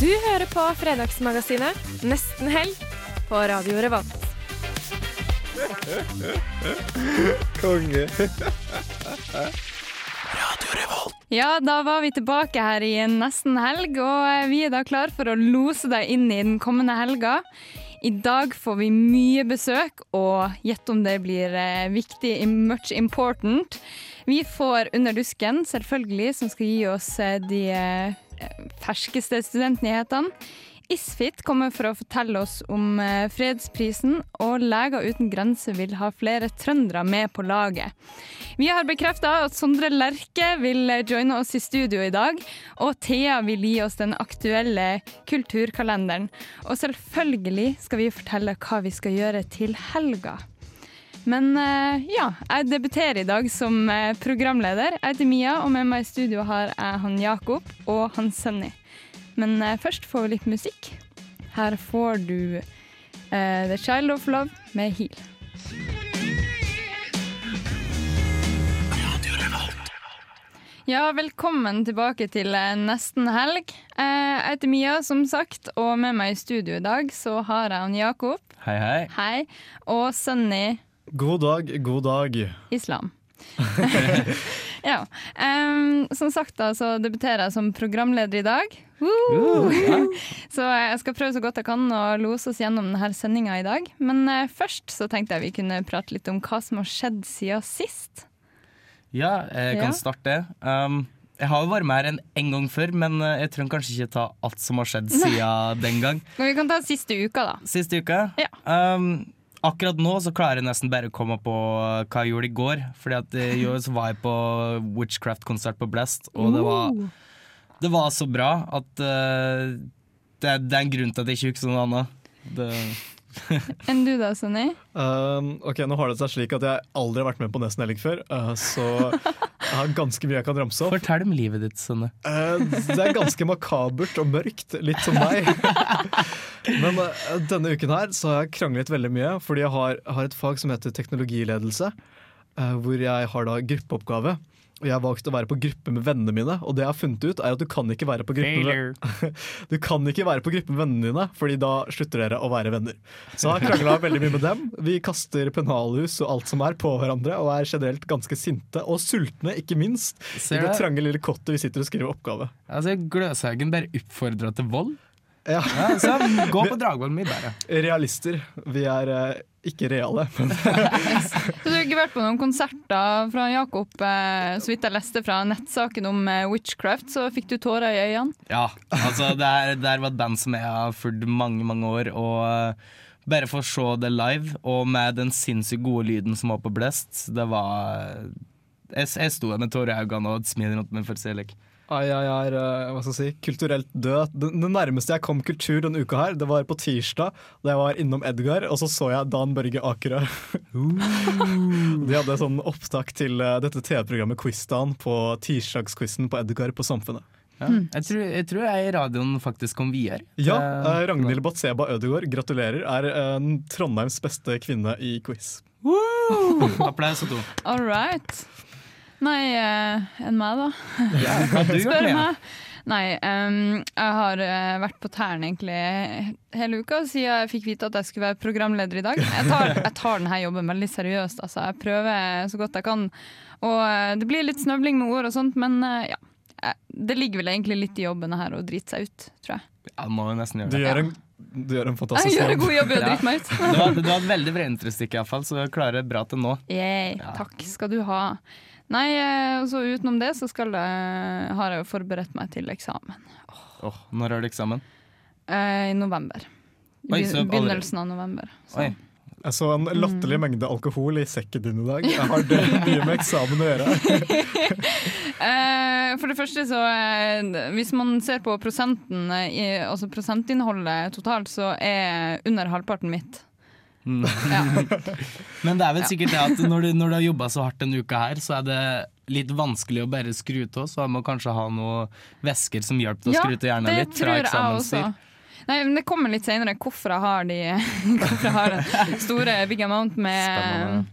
Du hører på Fredagsmagasinet Nesten helg på Radio Revolt. Konge. Radio Revolt. Ja, da var vi tilbake her i nesten helg, og vi er da klar for å lose deg inn i den kommende helga. I dag får vi mye besøk, og gjett om det blir viktig viktig, much important. Vi får Under dusken, selvfølgelig, som skal gi oss eh, de eh, ferskeste studentnyhetene. Isfit kommer for å fortelle oss om eh, fredsprisen, og Leger uten grenser vil ha flere trøndere med på laget. Vi har bekrefta at Sondre Lerche vil eh, joine oss i studio i dag, og Thea vil gi oss den aktuelle kulturkalenderen. Og selvfølgelig skal vi fortelle hva vi skal gjøre til helga. Men eh, ja, jeg debuterer i dag som eh, programleder. Jeg heter Mia, og med meg i studio har jeg han Jakob og han Sunny. Men eh, først får vi litt musikk. Her får du uh, The Child of Love med Heal. Ja, velkommen tilbake til nesten helg. Jeg heter Mia, som sagt, og med meg i studio i dag så har jeg han Jakob. Hei, hei. Hei. Og Sunny God dag, god dag. Islam. ja. Um, som sagt da, så debuterer jeg som programleder i dag. Uh! så jeg skal prøve så godt jeg kan å lose oss gjennom denne sendinga i dag. Men uh, først så tenkte jeg vi kunne prate litt om hva som har skjedd siden sist. Ja, jeg kan Ja. starte. Um, jeg har jo vært med her en, en gang før, men uh, jeg trenger kanskje ikke ta alt som har skjedd siden den gang. Men vi kan ta siste uka, da. Siste uka? Ja. Um, akkurat nå så klarer jeg nesten bare å komme på hva jeg gjorde i går. Fordi at i så var jeg på Witchcraft-konsert på Blast, og det var, det var så bra at uh, det, det er en grunn til at jeg ikke husker noe annet. Det, Enn du da, Sonny? Um, ok, Nå har det seg slik at jeg aldri har vært med på Nesten Helg før, uh, så jeg har ganske mye jeg kan ramse opp. fortell om livet ditt, Sonny. Uh, det er ganske makabert og mørkt, litt som meg. Men uh, denne uken her så har jeg kranglet veldig mye, fordi jeg har, har et fag som heter teknologiledelse, uh, hvor jeg har da gruppeoppgave. Og jeg har valgt å være på gruppe med vennene mine, og det jeg har funnet ut er at du kan ikke være på gruppe med, du kan ikke være på gruppe med vennene dine, Fordi da slutter dere å være venner. Så jeg har krangla veldig mye med dem. Vi kaster pennalhus og alt som er på hverandre, og er generelt ganske sinte og sultne, ikke minst. I det du? trange lille kottet vi sitter og skriver oppgave. Altså, Gløshaugen bare oppfordra til vold. Ja. Ja, så gå på Dragvoll bedre. Realister. Vi er eh, ikke reale. Men Så du har ikke vært på noen konserter fra Jakob, eh, så vidt jeg leste fra nettsaken om eh, Witchcraft, så fikk du tårer i øynene. Ja, altså det her, det var et band som jeg har fulgt mange, mange år. Og eh, bare for å se det live, og med den sinnssykt gode lyden som var på Blest, det var Jeg, jeg sto der med tårer i øynene og et smil rundt meg for å se like. Ai, jeg er eh, hva skal jeg si, kulturelt død. Det, nærmeste jeg kom kultur denne uka, her Det var på tirsdag, da jeg var innom Edgar, og så så jeg Dan Børge Akerø. De hadde sånn opptak til eh, dette TV-programmet Quizdan på tirsdagsquizen på Edgar på Samfunnet. Ja. Jeg, tror, jeg tror jeg i radioen faktisk kom videre. Ja, Eh, eh, Ragnhild Batseba Ødegaard, gratulerer, er eh, Trondheims beste kvinne i quiz. Applaus og to. All right. Nei, eh, enn meg, da. Ja, hva du Spør med? meg. Nei, um, jeg har eh, vært på tærne egentlig hele uka siden jeg fikk vite at jeg skulle være programleder i dag. Jeg tar, jeg tar denne jobben veldig seriøst. Altså. Jeg prøver så godt jeg kan. Og eh, det blir litt snøvling med ord og sånt, men ja. Det ligger vel egentlig litt i jobben her å drite seg ut, tror jeg. Ja, må jo nesten gjøre det. gjør en, du gjør en fantastisk Jeg gjør en god jobb i å drite meg ut. Du har, du har et veldig bra introstikk, iallfall, så du klarer bra til nå. Yay, Ja. takk skal du ha. Nei, eh, så utenom det så skal jeg, har jeg jo forberedt meg til eksamen Åh, når har du eksamen? eh, i november. Oi, så Begynnelsen av november. Så. Oi. Jeg så en latterlig mengde alkohol i sekken din i dag. Jeg Har det mye med eksamen å gjøre? Eh, for det første så eh, Hvis man ser på prosenten, eh, altså prosentinnholdet totalt, så er under halvparten mitt. Mm. Ja. Men det er vel sikkert det at når du, når du har jobba så hardt denne uka her, så er det litt vanskelig å bare skru av, så man må kanskje ha noen væsker som hjelper til å skru av hjernen det litt. tror fra jeg også. eksamenstid. Nei, men Det kommer litt senere hvorfor jeg har, de, hvorfor jeg har store big amount med,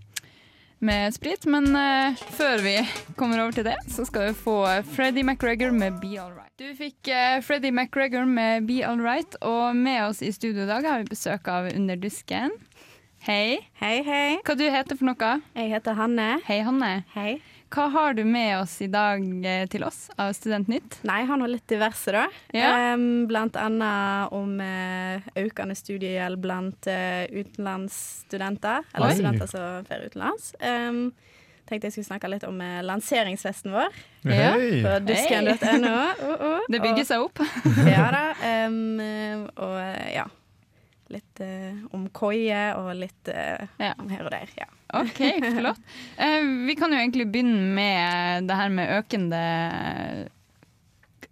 med sprit. Men uh, før vi kommer over til det, så skal vi få Freddie McGregor med Be Alright. Du fikk uh, Freddie McGregor med Be Alright, og med oss i studio i dag har vi besøk av Under dusken. Hei. Hei, hei. Hva du heter for noe? Jeg heter Hanne. Hei, Hanne. Hei. Hva har du med oss i dag eh, til oss av Studentnytt? Nei, jeg har noe litt diverse, da. Ja. Um, blant annet om uh, økende studiegjeld blant uh, utenlandsstudenter. Eller Oi. studenter som fer utenlands. Um, tenkte jeg skulle snakke litt om uh, lanseringsfesten vår Ja. På dusken.no. Uh, uh. Det bygger seg opp. Ja da. Um, og ja. Litt uh, om koie og litt uh, Ja. her og der. Ja. OK, flott. Eh, vi kan jo egentlig begynne med det her med økende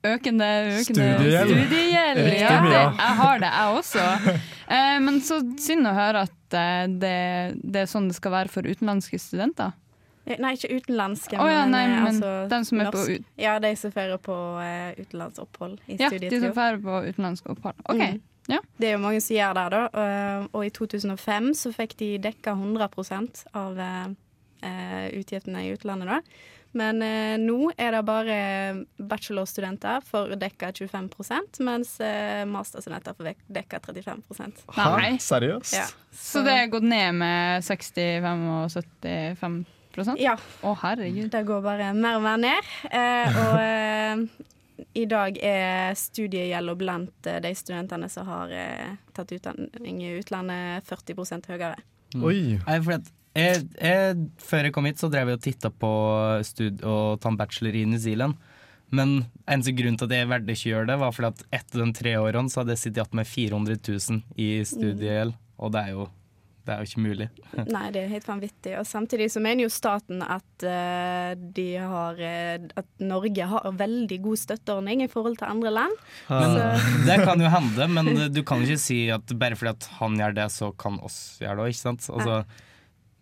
Økende, økende Studiegjeld. studiegjeld. Riktig Ja, det, jeg har det, jeg også. Eh, men så synd å høre at eh, det, det er sånn det skal være for utenlandske studenter. Eh, Nei, ikke utenlandske, Å ja, nei, eh, men altså den som er på norsk. ut- Ja, de som fører på uh, utenlandsopphold i Ja, de som drar på utenlandske opphold. OK. Mm. Ja. Det er jo mange som gjør det, da. Og, og i 2005 så fikk de dekka 100% av eh, eh, utgiftene i utlandet, da. Men eh, nå er det bare bachelorstudenter får dekka 25 mens eh, masterstudenter får dekka 35 Nei. Seriøst? Ja. Så det er gått ned med 65 og 75% Ja. Å, herregud. Det går bare mer og mer ned. Eh, og eh, i dag er studiegjelda blant eh, de studentene som har eh, tatt utdanning i utlandet, 40 høyere. Oi. Nei, jeg, jeg, før jeg kom hit, så drev jeg og titta på stud og ta en bachelor i New Zealand. Men eneste grunn til at jeg valgte ikke å gjøre det, var fordi at etter de tre årene så hadde jeg sittet igjen med 400 000 i studiegjeld, og det er jo, det er jo ikke mulig. Nei, det er helt vanvittig. Og samtidig så mener jo staten at eh, de har eh, At Norge har veldig god støtteordning i forhold til andre land. Men Så- Det kan jo hende, men du kan ikke si at bare fordi at han gjør det, så kan oss gjøre det òg, ikke sant? Altså,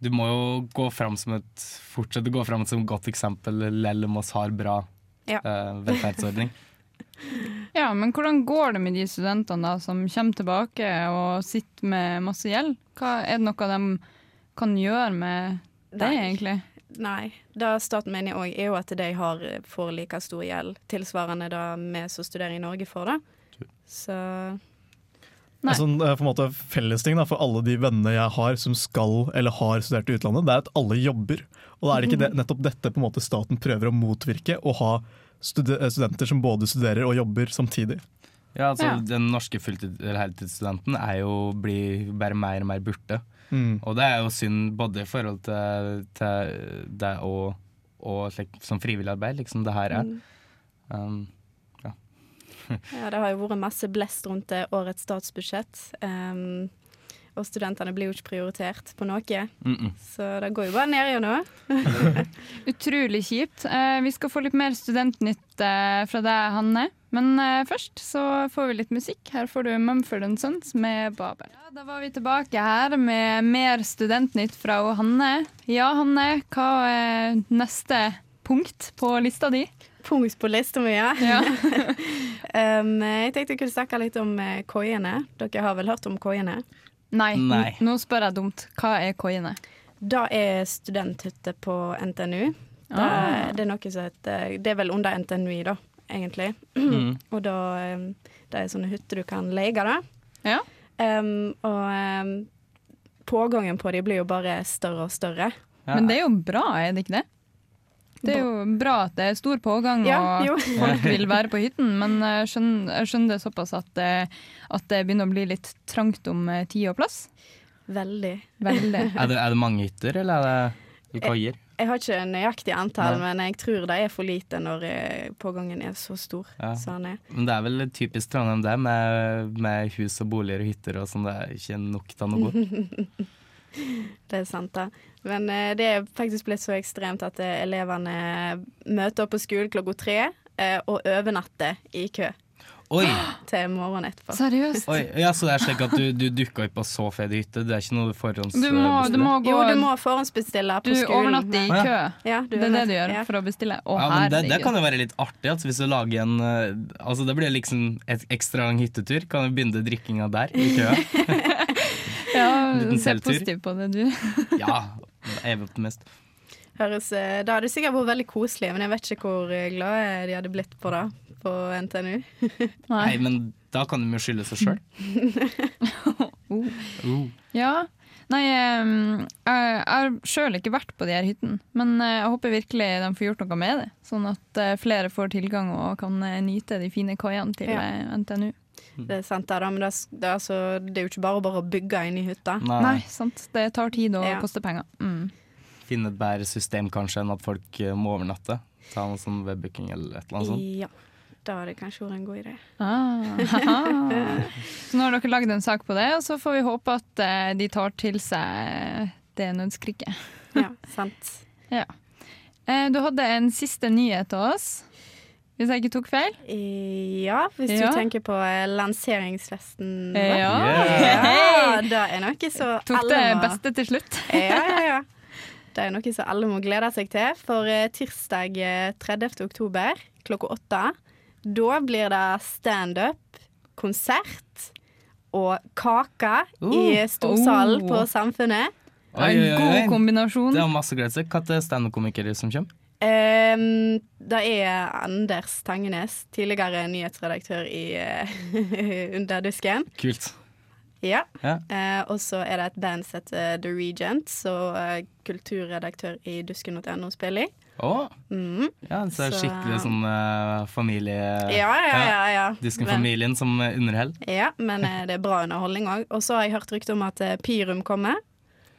du må jo gå fram som et fortsette å gå fram som et godt eksempel, lell om oss har bra Ja. eh, velferdsordning. Ja, men hvordan går det med de studentene da, som kommer tilbake og sitter med masse gjeld? Hva, er det noe de kan gjøre med det, Nei. egentlig? Nei. Det staten mener òg, er jo at de har, får like stor gjeld tilsvarende det vi som studerer i Norge, får. da. Så Nei. Eh, på en måte fellesting da, for alle de vennene jeg har som skal eller har studert i utlandet, det er at alle jobber. Og da er det ikke det, nettopp dette på en måte staten prøver å motvirke, å ha eh, studenter som både studerer og jobber samtidig. Ja, altså Ja. Den norske heltidsstudenten er jo, blir bare mer og mer borte. Mm. Og det er jo synd både i forhold til, til det og, og slik, som frivillig arbeid, liksom det her er. mm. Um, ja, det har jo vært masse blest rundt det årets statsbudsjett. Um, og studentene blir jo ikke prioritert på noe, mm -mm. så det går jo bare ned gjennom. Utrolig kjipt. Eh, vi skal få litt mer studentnytt eh, fra deg, Hanne. Men eh, først så får vi litt musikk. Her får du Mumford Sons med Babel. Ja, da var vi tilbake her med mer studentnytt fra Hanne. Ja, Hanne, hva er neste punkt på lista di? Punkt på lista mi, ja. Ja. um, jeg tenkte jeg kunne snakke litt om koiene. Dere har vel hørt om koiene? Nei, Nei. nå spør jeg dumt. Hva er koiene? Det er studenthytte på NTNU. Det, Ah. det er noe som heter Det er vel under NTNU, da, egentlig. Mm. Og da Det er sånne hytter du kan leie, da. Ja. Um, og um, pågangen på de blir jo bare større og større. Ja. Men det er jo bra, er det ikke det? Det er jo bra at det er stor pågang Ja, og jo. folk vil være på hytten, men jeg skjønner, jeg skjønner det såpass at det, at det begynner å bli litt trangt om eh, tid og plass. Veldig. Veldig. Er, det, er det mange hytter, eller er det koier? Jeg har ikke nøyaktig antall, Nei. men jeg tror det er for lite når eh, pågangen er så stor Ja. er. Men det er vel typisk Trondheim det, med, med hus og boliger og hytter og sånn. Det er ikke nok til noe. Det er sant, da. Men eh, det er faktisk blitt så ekstremt at eh, elevene møter opp på skolen klokka tre eh, og overnatter i kø Oi, til morgenen etterpå. Seriøst? oi, ja, Så det er slik at du, du dukker opp på så fet hytte? Det er ikke noe du. Du må, du må gå Jo, du må forhåndsbestille Du skolen. Du overnatter i kø. Ja, du Det er det du gjør ja. for å bestille. Å, Ja, men det, det kan jo være litt artig. Altså, hvis du lager en Altså Det blir liksom et ekstra lang hyttetur. Kan du begynne drikkinga der i køa? Ja, se positivt på det, du. Ja, evig optimist. Høres, eh, da hadde det sikkert vært veldig koselig, men jeg vet ikke hvor glad glade de hadde blitt på det på NTNU. Nei, men da kan de jo skylde seg sjøl. Ja. Nei, jeg jeg har sjøl ikke vært på de her hyttene, men eh, jeg håper virkelig de får gjort noe med det. Sånn at eh, flere får tilgang og kan eh, nyte de fine kaiene til Ja. eh, NTNU. Det er sant, da, men det, er- det, er altså, det er jo ikke bare bare å bygge inn i hytta. Nei, sant. Det tar tid og Ja. koster penger. Mm. Finne et bedre system kanskje enn at folk eh, må overnatte. Ta noe sånn webbooking eller et eller annet sånt. Ja. Da hadde det kanskje vært en god idé. Ah, så nå har dere lagd en sak på det, og så får vi håpe at eh, de tar til seg det nødskriket. Ja, sant. Ja. Eh, du hadde en siste nyhet til oss, hvis jeg ikke tok feil? Ja, hvis Ja. du tenker på eh, lanseringsfesten Ja. Ja. Ja, det er noe så Tok alle det må- beste til slutt. Ja, ja, ja. Det er noe som alle må glede seg til. For eh, tirsdag eh, 30. oktober klokka åtte, da blir det standup, konsert og kake i storsalen uh. på Samfunnet. Oi, oi, oi, oi. God kombinasjon. Det er masse glede seg. Er standup-komikere som kommer? Um, det er Anders Tangenes, tidligere nyhetsredaktør i eh, Underdusken. Kult. Ja. Ja. Eh, og så er det et band som heter The Regent, så eh, kulturredaktør i dusken.no spiller i. Oh. Mm. ja, så er Så- skikkelig sånn eh, familie... Ja, ja, ja. ja. Men, Disken-familien som eh, underhell. ja, men eh, det er bra underholdning òg. Og så har jeg hørt rykte om at eh, Pirum kommer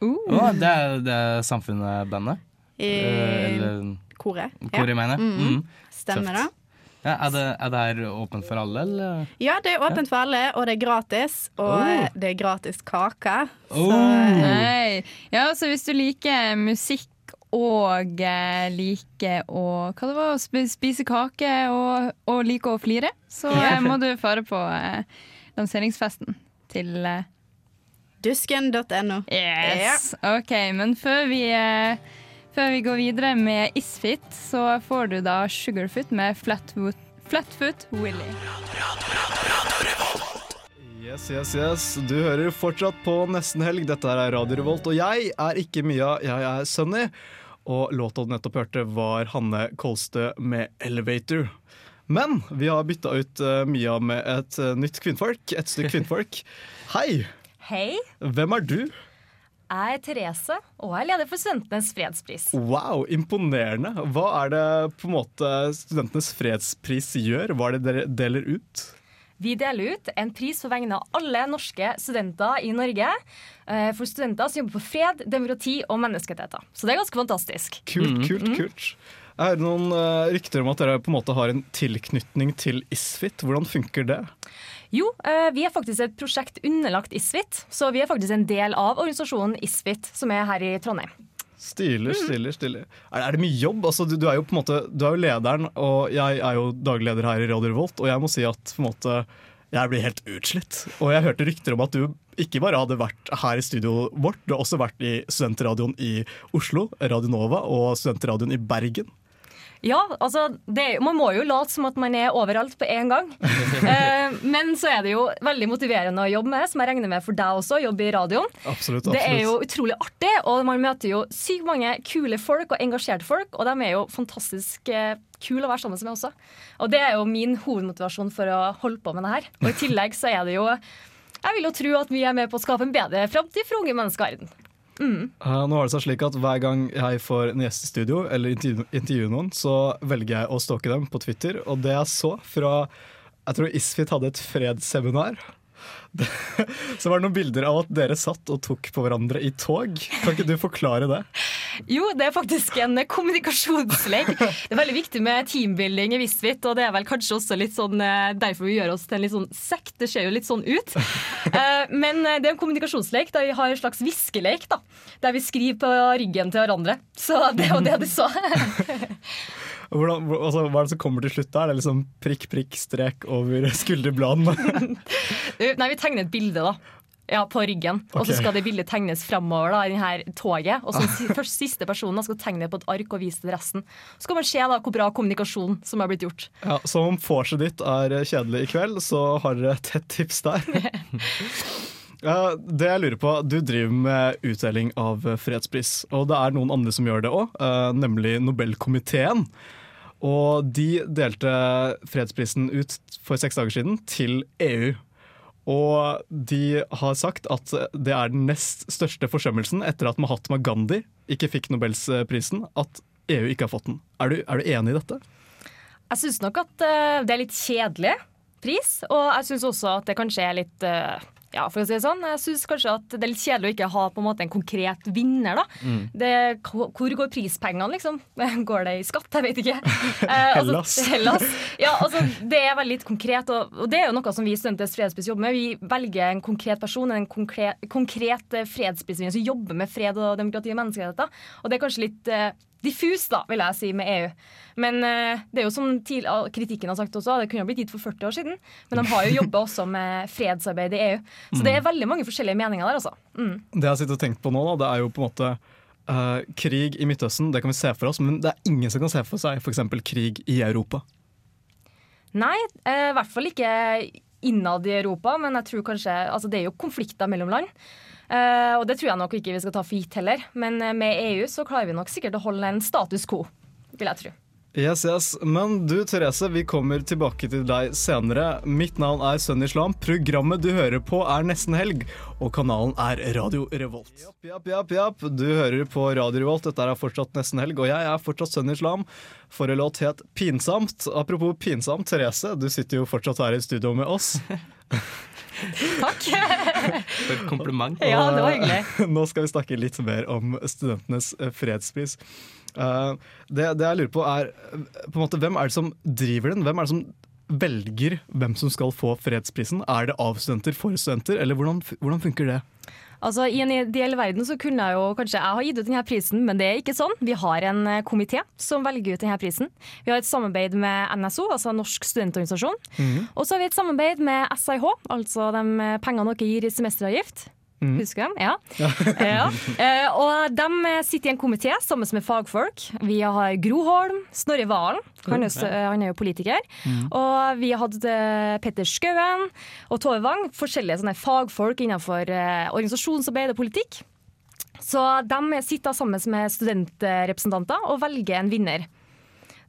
Å, det er, det er Samfunnet-bandet? I Eh, Eller koret. Koret, ja. mener? Mhm. Mhm. Stemmer Tøft. det. Ja, er, det, er det her åpent for alle, eller? Ja, det er åpent for alle, og det er gratis. Og Oh. eh, det er gratis kake. Så Oh. eh, Ja, så hvis du liker musikk og eh, liker å hva det var, spise kake og, og liker å flire, så Ja. eh, må du fare på eh, lanseringsfesten til eh, Dusken.no. Yes. OK, men før vi, eh, før vi går videre med Isfit, så får du da Sugarfoot med Flatfoot, Flatfoot Willy. Yes, yes, yes. Du hører fortsatt på Nesten Helg. Dette er Radio Revolt, og jeg er ikke Mia, jeg er Sunny. Og låta du nettopp hørte, var Hanne Kolstø med 'Elevator'. Men vi har bytta ut uh, Mia med et uh, nytt kvinnfolk. Et stykke kvinnfolk. Hei! Hei, Hvem er du? Er Therese, og er leder for Studentenes fredspris. Wow, imponerende. Hva er det på en måte Studentenes fredspris gjør? Hva er det dere deler ut? Vi deler ut en pris på vegne av alle norske studenter i Norge. eh, For studenter som jobber for fred, demokrati og menneskerettigheter. Så det er ganske fantastisk. Kult, kult, kult. Jeg hører noen eh, rykter om at dere på en måte har en tilknytning til Isfit. Hvordan funker det? Jo, eh, vi er faktisk et prosjekt underlagt Isfit, så vi er faktisk en del av organisasjonen Isfit, som er her i Trondheim. Stilig, stilig, stilig. Er, er det mye jobb? Altså, du, du er jo på en måte Du er jo lederen, og jeg er jo daglig leder her i Radio Revolt, og jeg må si at på en måte jeg blir helt utslitt. Og jeg hørte rykter om at du ikke bare hadde vært her i studioet vårt, du har også vært i studentradioen i Oslo, Radio Nova, og studentradioen i Bergen. Ja, altså, det, man må jo late som at man er overalt på en gang. Eh, men så er det jo veldig motiverende å jobbe med, som jeg regner med for deg også, jobbe i radioen. Absolutt. Det er jo utrolig artig, og man møter jo sykt mange kule folk og engasjerte folk, og de er jo fantastisk eh, kule å være sammen med også. Og det er jo min hovedmotivasjon for å holde på med det her. Og i tillegg så er det jo Jeg vil jo tro at vi er med på å skape en bedre framtid for unge mennesker i verden. Mm. Uh, nå har det seg slik at Hver gang jeg får en gjest i studio, eller intervju- intervjuer noen, så velger jeg å stalke dem på Twitter. Og det jeg så fra Jeg tror Isfit hadde et fredsseminar. Så var det noen bilder av at dere satt og tok på hverandre i tog. Kan ikke du forklare det? Jo, det er faktisk en kommunikasjonslek. Det er veldig viktig med teambuilding i Visvit, og det er vel kanskje også litt sånn eh, derfor vi gjør oss til en litt sånn sekt. Det ser jo litt sånn ut. Eh, Men eh, det er en kommunikasjonslek der vi har en slags viskelek, da. Der vi skriver på ryggen til hverandre. Så det er jo det du så. Hvordan, altså, hva er det som kommer til slutt? da? Er det liksom prikk, prikk, strek over skulderbladene? Nei, vi tegner et bilde, da. Ja, på ryggen. Og så skal det bildet tegnes framover da, i denne toget. Og så først siste personen skal tegne det på et ark og vise til resten. Så kan man se da hvor bra kommunikasjon som har blitt gjort. Ja, så om vorset ditt er kjedelig i kveld, så har dere et tett tips der. Ja, det jeg lurer på, Du driver med utdeling av fredspris, og det er noen andre som gjør det òg, nemlig Nobelkomiteen. Og de delte fredsprisen ut for seks dager siden til EU. Og de har sagt at det er den nest største forsømmelsen etter at Mahatma Gandhi ikke fikk Nobelsprisen, at EU ikke har fått den. Er du, er du enig i dette? Jeg syns nok at eh, det er litt kjedelig pris, og jeg syns også at det kanskje er litt eh, ja, for å si det sånn. Jeg syns kanskje at det er litt kjedelig å ikke ha på en måte en konkret vinner. da. Mm. Det, hvor går prispengene, liksom? Går det i skatt? Jeg vet ikke. Eh, altså, Hellas. Hellas. Ja, altså, det er veldig konkret, og, og det er jo noe som vi i Studenters fredspris jobber med. Vi velger en konkret person, en konkret, konkret eh, fredsprisvinner som jobber med fred og demokrati og menneskerettigheter. Og det er kanskje litt eh, diffus, da, vil jeg si, med EU. Men eh, det er jo som kritikken har sagt også, det kunne jo blitt gitt for 40 år siden. Men de har jo jobba også med fredsarbeid i EU. Så det er veldig mange forskjellige meninger der, altså. Mm. Det jeg sitter og tenker på nå, da, det er jo på en måte uh, krig i Midtøsten. Det kan vi se for oss, men det er ingen som kan se for seg f.eks. krig i Europa. Nei, i i hvert fall ikke innad i Europa, men jeg tror kanskje Altså, det er jo konflikter mellom land. Eh, og det tror jeg nok ikke vi skal ta for gitt heller. Men eh, med EU så klarer vi nok sikkert å holde en status quo, vil jeg tro. Yes, yes. Men du Therese, vi kommer tilbake til deg senere. Mitt navn er Sønn Islam. Programmet du hører på er Nesten Helg, og kanalen er Radio Revolt. Japp, japp, japp, japp. Du hører på Radio Revolt. Dette er fortsatt Nesten Helg, og jeg er fortsatt Sønn Islam. en låt het Pinsamt. Apropos pinsamt, Therese, du sitter jo fortsatt her i studio med oss. Takk. For et kompliment. Ja, det var hyggelig. Nå skal vi snakke litt mer om studentenes fredspris. Eh, det, det jeg lurer på er eh, på måte, Hvem er det som driver den? Hvem er det som velger hvem som skal få fredsprisen? Er det av studenter for studenter, eller hvordan, hvordan funker det? Altså, I en ideell verden så kunne jeg jo kanskje jeg ha gitt ut denne prisen, men det er ikke sånn. Vi har en eh, komité som velger ut denne prisen. Vi har et samarbeid med NSO, altså Norsk studentorganisasjon. Og så har vi et samarbeid med SIH, altså de pengene dere gir i semesteravgift. Mhm. Husker du dem? Ja. ja. Eh, og de sitter i en komité sammen med fagfolk. Vi har Gro Holm, Snorre Valen, han er, jo- han er jo politiker. Mm. Og vi har hatt eh, Petter Skauen og Tove Wang, forskjellige sånne fagfolk innenfor eh, organisasjonsarbeid og politikk. Så de sitter sammen med studentrepresentanter og velger en vinner.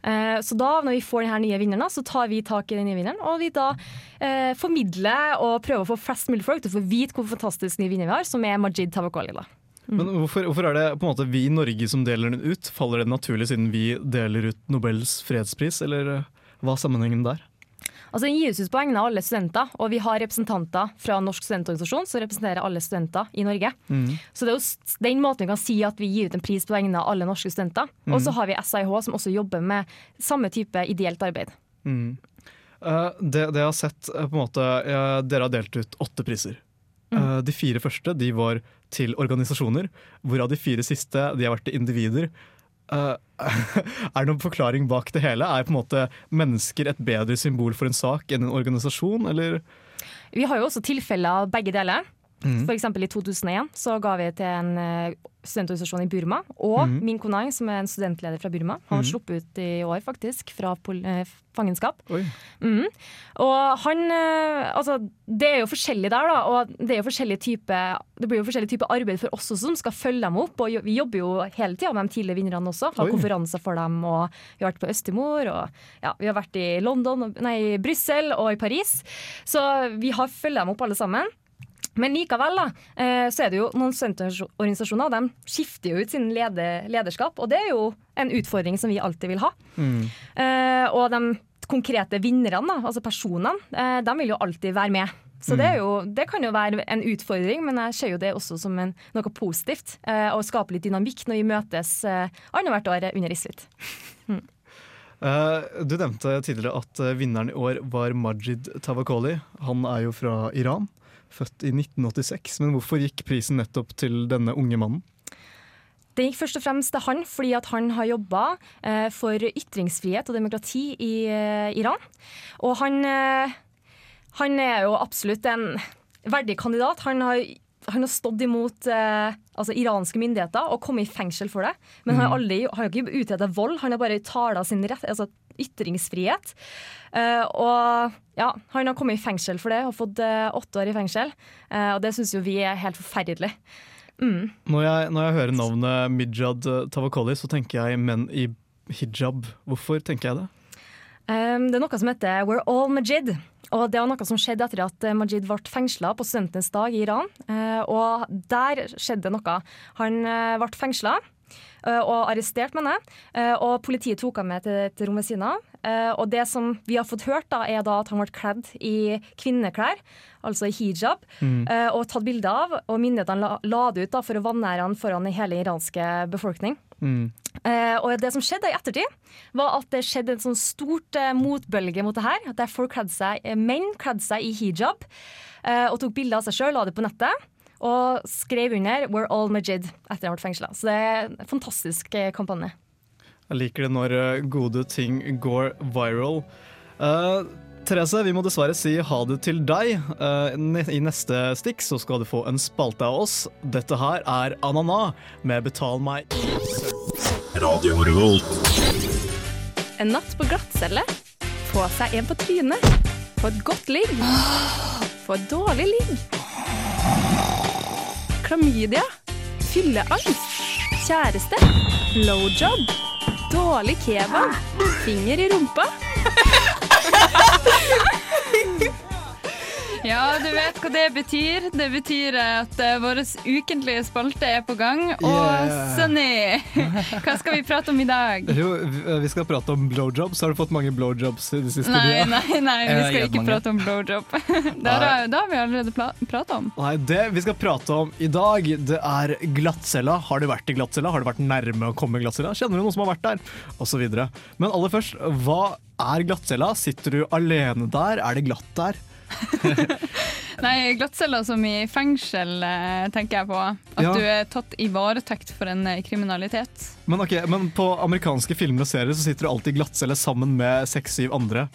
Eh, Så da, når vi får denne nye vinneren, så tar vi tak i den nye vinneren, og vi da eh, formidler og prøver å få flest mulig folk til å få vite hvor fantastisk ny vinner vi har, som er Majid Tawakoli. da. Men hvorfor, hvorfor er det på en måte vi i Norge som deler den ut? Faller det naturlig siden vi deler ut Nobels fredspris, eller eh, hva er sammenhengen der? Altså Den gis ut på vegne av alle studenter, og vi har representanter fra Norsk studentorganisasjon som representerer alle studenter i Norge. Så det er jo den måten vi kan si at vi gir ut en pris på vegne av alle norske studenter. Og så har vi SIH som også jobber med samme type ideelt arbeid. Mm. Eh, det, det jeg har sett, eh, på en måte, Dere har delt ut åtte priser. Eh, de fire første de var til organisasjoner, hvorav de fire siste de har vært til individer. Eh, er det noen forklaring bak det hele? Er på en måte mennesker et bedre symbol for en sak enn en organisasjon, eller? Vi har jo også tilfeller av begge deler. For eksempel i 2001 så ga vi til en eh, studentorganisasjon i Burma, og mm. Min Konang, som er en studentleder fra Burma. Han har Mhm. sluppet ut i år, faktisk, fra eh, fangenskap. Mhm. Og han eh, Altså, det er jo forskjellig der, da. Og det er jo forskjellige type Det blir jo forskjellig type arbeid for oss også, som skal følge dem opp. Og vi jobber jo hele tida med de tidligere vinnerne også. Har Oi. konferanser for dem, og vi har vært på Østimor og ja, vi har vært i London, nei, Brussel og i Paris. Så vi har følger dem opp alle sammen. Men likevel da, eh, så er det jo noen studentorganisasjoner de skifter jo ut sin lede, lederskap, og det er jo en utfordring som vi alltid vil ha. Eh, og de konkrete vinnerne, altså personene, eh, de vil jo alltid være med. Så det, er jo, det kan jo være en utfordring, men jeg ser jo det også som en, noe positivt. Å skape litt dynamikk når vi møtes annethvert år under Isfit. Eh, du nevnte tidligere at vinneren i år var Majid Tavakoli. Han er jo fra Iran, født i 1986. Men hvorfor gikk prisen nettopp til denne unge mannen? Det gikk først og fremst til han fordi han har jobba eh, for ytringsfrihet og demokrati i eh, Iran. Og han, eh, han er jo absolutt en verdig kandidat. Han har, han har stått imot eh, altså iranske myndigheter og kommet i fengsel for det. Men han har aldri han har ikke utredet vold, han har bare tala sin rett, altså ytringsfrihet. Eh, og ja, han har kommet i fengsel for det og fått eh, åtte år i fengsel. Eh, og det syns jo vi er helt forferdelig. Mm. Når jeg, når jeg hører navnet Mijad Tavakoli, så tenker jeg menn i hijab. Hvorfor tenker jeg det? Um, det er noe som heter We're All Majid. Og det var noe som skjedde etter at eh, Majid ble fengsla på studentenes dag i Iran. Eh, og der skjedde noe. Han uh, ble fengsla. Og arrestert, mener jeg. Og politiet tok ham med til, et rom ved siden av. Og det som vi har fått hørt, da, er da at han ble kledd i kvinneklær, altså i hijab, Mm. og tatt bilde av. Og myndighetene la, det ut da, for å vanære han foran hele iranske befolkning. Mm. Eh, og det som skjedde i ettertid, var at det skjedde en sånn stort eh, motbølge mot det her. Der folk kledde seg, eh, menn kledde seg i hijab eh, og tok bilder av seg sjøl, la det på nettet. Og skrev under 'We're all Majid' etter at han ble fengsla. Så det er en fantastisk eh, kampanje. Jeg liker det når eh, gode ting går viral. Uh, Therese, vi må dessverre si ha det til deg. Uh, I neste stikk så skal du få en spalte av oss. Dette her er Anana med 'Betal meg. Radio Revolt. En natt på glattcelle. Få seg en på trynet. Få et godt ligg. Få et dårlig ligg. Klamydia. Fylleangst. Kjæreste. Blowjob. Dårlig kebab. Finger i rumpa. Ja, du vet hva det betyr. Det betyr at uh, vår ukentlige spalte er på gang. Og Yeah. Sunny, hva skal vi prate om i dag? Jo, vi eh, skal prate om blowjobs. Har du fått mange blowjobs i det siste? Nei, tida? nei, nei, vi Eh, skal ikke mange. prate om blowjob. Det har, det har vi allerede prata om. Nei, det vi skal prate om i dag, det er glattcella. Har du vært i glattcella? Har du vært nærme å komme i glattcella? Kjenner du noen som har vært der? Og så videre. Men aller først, hva er glattcella? Sitter du alene der? Er det glatt der? Nei, glattcella som i fengsel, eh, tenker jeg på. At Ja. du er tatt i varetekt for en eh, kriminalitet. Men, okay, men på amerikanske filmer og serier så sitter du alltid i glattcelle sammen med seks-syv andre.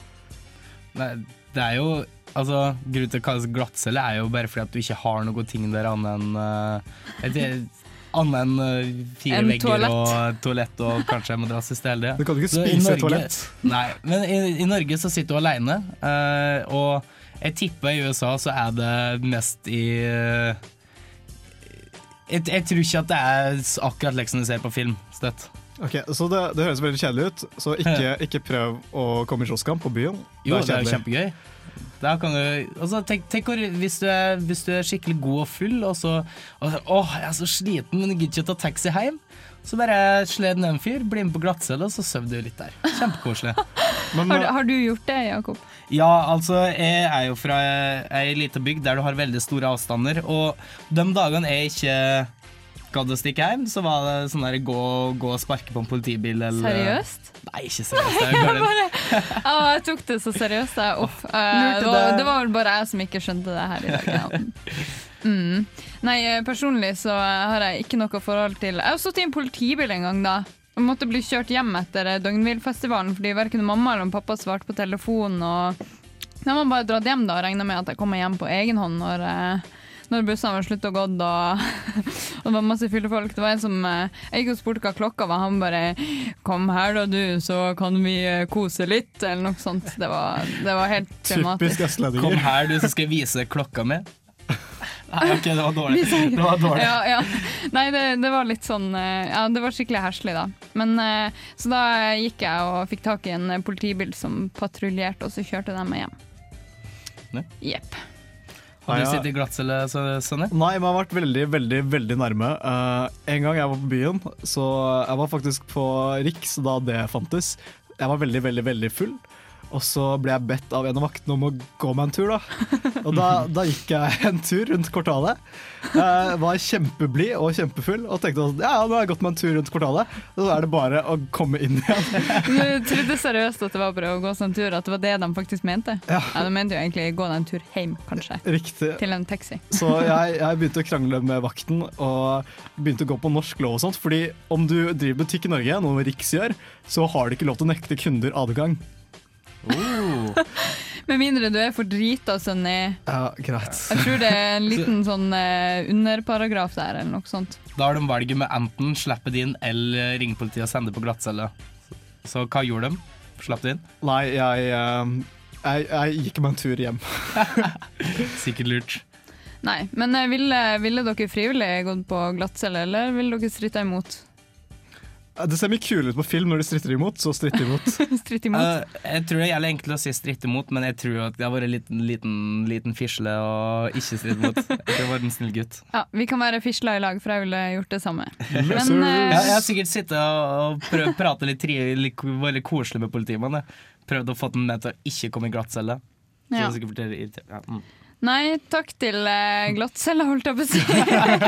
Nei, det er jo Altså, Grunnen til å kalles glattcelle er jo bare fordi at du ikke har noen ting der annet enn uh, et- Annet enn eh, fire En vegger toalett. og toalett og kanskje en madrass i det er. Du kan ikke spise Norge- toalett. Nei, men i, i Norge så sitter du alene, uh, og jeg tipper i USA så er det mest i uh, jeg, jeg tror ikke at det er akkurat liksom du ser på film. Støtt. Ok, Så det, det høres veldig kjedelig ut, så ikke, ikke prøv å komme i slåsskamp på byen. Jo, det er det er kjempegøy. Da kan du, altså, tenk, tenk hvor, hvis, du er, hvis du er skikkelig god og full, og så og, Åh, jeg er så sliten, men jeg gidder ikke å ta taxi hjem. Så bare sled ned en fyr, bli med på glattcelle, og så sover du litt der. Kjempekoselig. Har, har du gjort det, Jakob? Ja, altså, jeg er jo fra ei lita bygd der du har veldig store avstander, og de dagene jeg ikke gadd å stikke hjem, så var det sånn der gå, gå og sparke på en politibil eller Seriøst? Nei, ikke seriøst. Er Jeg, bare, Å, jeg tok det så seriøst. Jeg. Eh, det, var, det var vel bare jeg som ikke skjønte det her i dag. Ja. Mm. Nei, eh, personlig så har jeg ikke noe forhold til Jeg har stått i en politibil en gang, da. Jeg måtte bli kjørt hjem etter Døgnhvilfestivalen fordi verken mamma eller pappa svarte på telefonen. Og jeg må bare dratt hjem da og regna med at jeg kommer hjem på egen hånd når, eh, når bussene var slutt og gått og, og det var masse fyllefolk. Det var en som eh, Jeg gikk og spurte hva klokka var, han bare 'Kom her da, du, så kan vi eh, kose litt', eller noe sånt. Det var, det var helt traumatisk. Kom her, du, så skal jeg vise klokka mi. Nei, ok, det var dårlig. Det var dårlig. Ja, ja. Nei, det, det var litt sånn eh, Ja, det var skikkelig herselig, da. Men Så da gikk jeg og fikk tak i en politibil som patruljerte, og så kjørte de meg hjem. Jepp. Har du sittet i glattcelle, Sonny? Nei, men jeg har vært veldig, veldig veldig nærme. Uh, en gang jeg var på byen, så jeg var faktisk på Riks da det fantes. Jeg var veldig, veldig, veldig full. Og så ble jeg bedt av en av vaktene om å gå meg en tur, da. Og da, da gikk jeg en tur rundt kvartalet. Jeg var kjempeblid og kjempefull og tenkte at ja, nå har jeg gått meg en tur rundt kvartalet. Og så er det bare å komme inn igjen. Du trodde seriøst at det var bare å gå seg en tur, at det var det de faktisk mente? Ja. De mente jo egentlig gå deg en tur hjem, kanskje. Riktig. Til en taxi. Så jeg, jeg begynte å krangle med vakten og begynte å gå på norsk lov og sånt. Fordi om du driver butikk i Norge, noe Riks gjør, så har du ikke lov til å nekte kunder adgang. Med mindre du er for drita, Sunny. Ja, greit. Jeg tror det er en liten sånn eh, underparagraf der, eller noe sånt. Da har de valget med enten slippe det inn eller ringe politiet og sende det på glattcelle. Så hva gjorde de? Slapp det inn? Nei, jeg, eh, jeg, jeg gikk meg en tur hjem. Sikkert lurt. Nei, men eh, ville, ville dere frivillig gått på glattcelle, eller ville dere stritta imot? Det ser mye kulere ut på film når de stritter imot, så stritt imot. Stritt imot? Uh, jeg tror det er jævlig enkelt å si stritt imot, men jeg tror at det har vært en liten, liten, liten fisle og ikke stritt imot. Jeg var en snill gutt. Ja, vi kan være fisla i lag, for jeg ville gjort det samme. Men, uh, ja, jeg, har sikkert sittet og prøvd, prate litt, tri, litt veldig koselig med politimannen. Prøvd å få den med til å ikke komme i glattcelle. Så Ja. det er sikkert irritert. Ja. Mm. Nei, takk til uh, glattcella, holdt jeg på å si.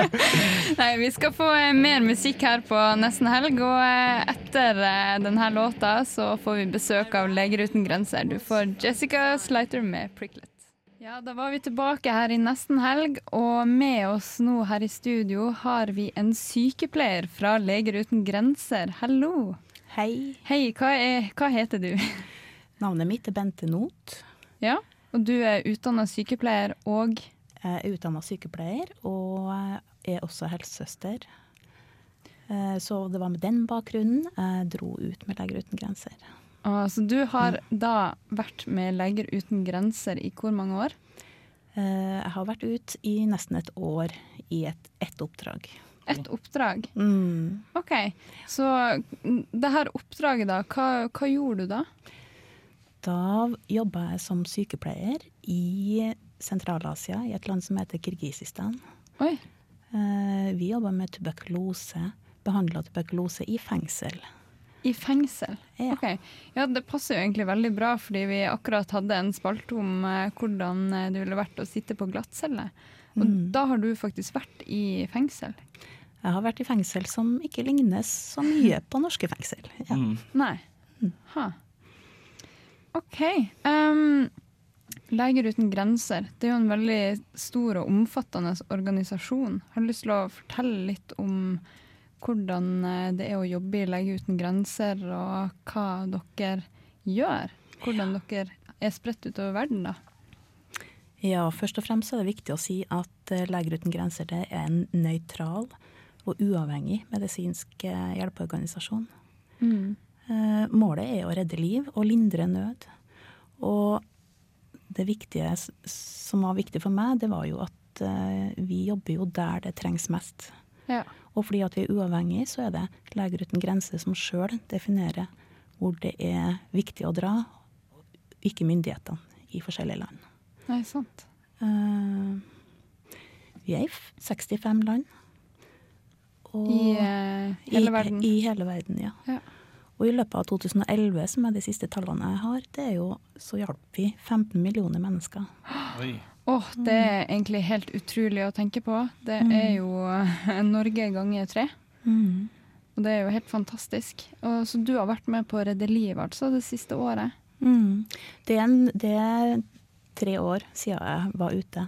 Nei, vi skal få uh, mer musikk her på nesten helg, og uh, etter uh, denne låta så får vi besøk av Leger uten grenser. Du får Jessica Slighter med 'Pricklet'. Ja, da var vi tilbake her i nesten helg, og med oss nå her i studio har vi en sykepleier fra Leger uten grenser. Hallo. Hei. Hei, hva, er, hva heter du? Navnet mitt er Bente Not. Ja, og du er utdanna sykepleier og Jeg er utdanna sykepleier og er også helsesøster. Eh, Så det var med den bakgrunnen jeg dro ut med Leger uten grenser. Ah, så du har da vært med Leger uten grenser i hvor mange år? Eh, Jeg har vært ut i nesten et år i et, ett oppdrag. Et oppdrag? Mm. OK. Så det her oppdraget, da, hva, hva gjorde du da? Da jobba jeg som sykepleier i Sentral-Asia, i et land som heter Kirgisistan. Oi. Eh, Vi jobba med tuberkulose, behandla tuberkulose i fengsel. I fengsel? Ja. Ok. Ja, det passer jo egentlig veldig bra, fordi vi akkurat hadde en spalte om eh, hvordan eh, det ville vært å sitte på glattcelle. Og Mm. da har du faktisk vært i fengsel. Jeg har vært i fengsel som ikke lignes så mye på norske fengsel. Ja. Nei. Ha. OK. Um, Leger uten grenser, det er jo en veldig stor og omfattende organisasjon. Har du lyst til å fortelle litt om hvordan eh, det er å jobbe i Leger uten grenser, og hva dere gjør? Hvordan dere er spredt utover verden, da? Ja, først og fremst er det viktig å si at eh, Leger uten grenser det er en nøytral og uavhengig medisinsk eh, hjelpeorganisasjon. Mm. Eh, Målet er å redde liv og lindre nød. Og det viktige som var viktig for meg, det var jo at eh, vi jobber jo der det trengs mest. Ja. Og fordi at vi er uavhengige, så er det Leger uten grenser som sjøl definerer hvor det er viktig å dra, ikke myndighetene i forskjellige land. Nei, sant. Uh, vi er i 65 land. I uh, hele i, verden. I hele verden, ja. Ja. Og i løpet av 2011, som er de siste tallene jeg har, det er jo, så hjalp vi 15 millioner mennesker. Oi. Åh, det er egentlig helt utrolig å tenke på. Det Mm. er jo eh, Norge ganger tre. Mm. Og det er jo helt fantastisk. Og, så du har vært med på å redde liv altså, det siste året? Mm. Det, er en, det er tre år siden jeg var ute.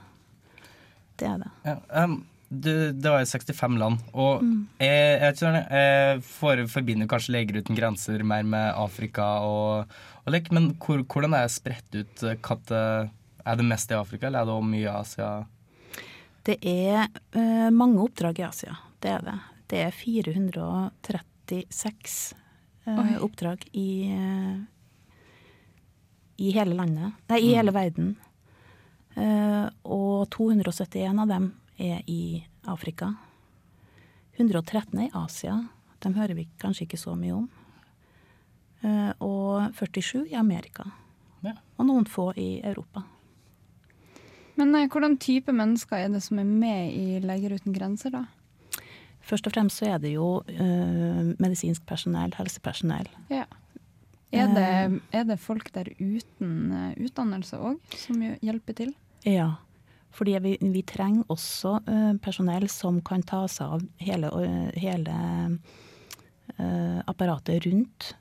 Det er det. Ja, um, du, det var jo 65 land, og Mm. jeg, jeg, tror, jeg for, forbinder kanskje Leger uten grenser mer med Afrika og, og lik, men hvor, hvordan er det spredt ut? Katte, er det mest i Afrika, eller er det også mye i Asia? Det er uh, mange oppdrag i Asia. Det er det. Det er 436 uh, oppdrag i, uh, i hele landet. Nei, i Mm. hele verden. Eh, og 271 av dem er i Afrika. 113 er i Asia. De hører vi kanskje ikke så mye om. Eh, og 47 i Amerika. Ja. Og noen få i Europa. Men nei, hvordan type mennesker er det som er med i Leger uten grenser, da? Først og fremst så er det jo eh, medisinsk personell, helsepersonell. Ja. Er det, er det folk der uten eh, utdannelse òg som hjelper til? Ja, fordi vi, vi trenger også eh, personell som kan ta seg av hele, hele apparatet rundt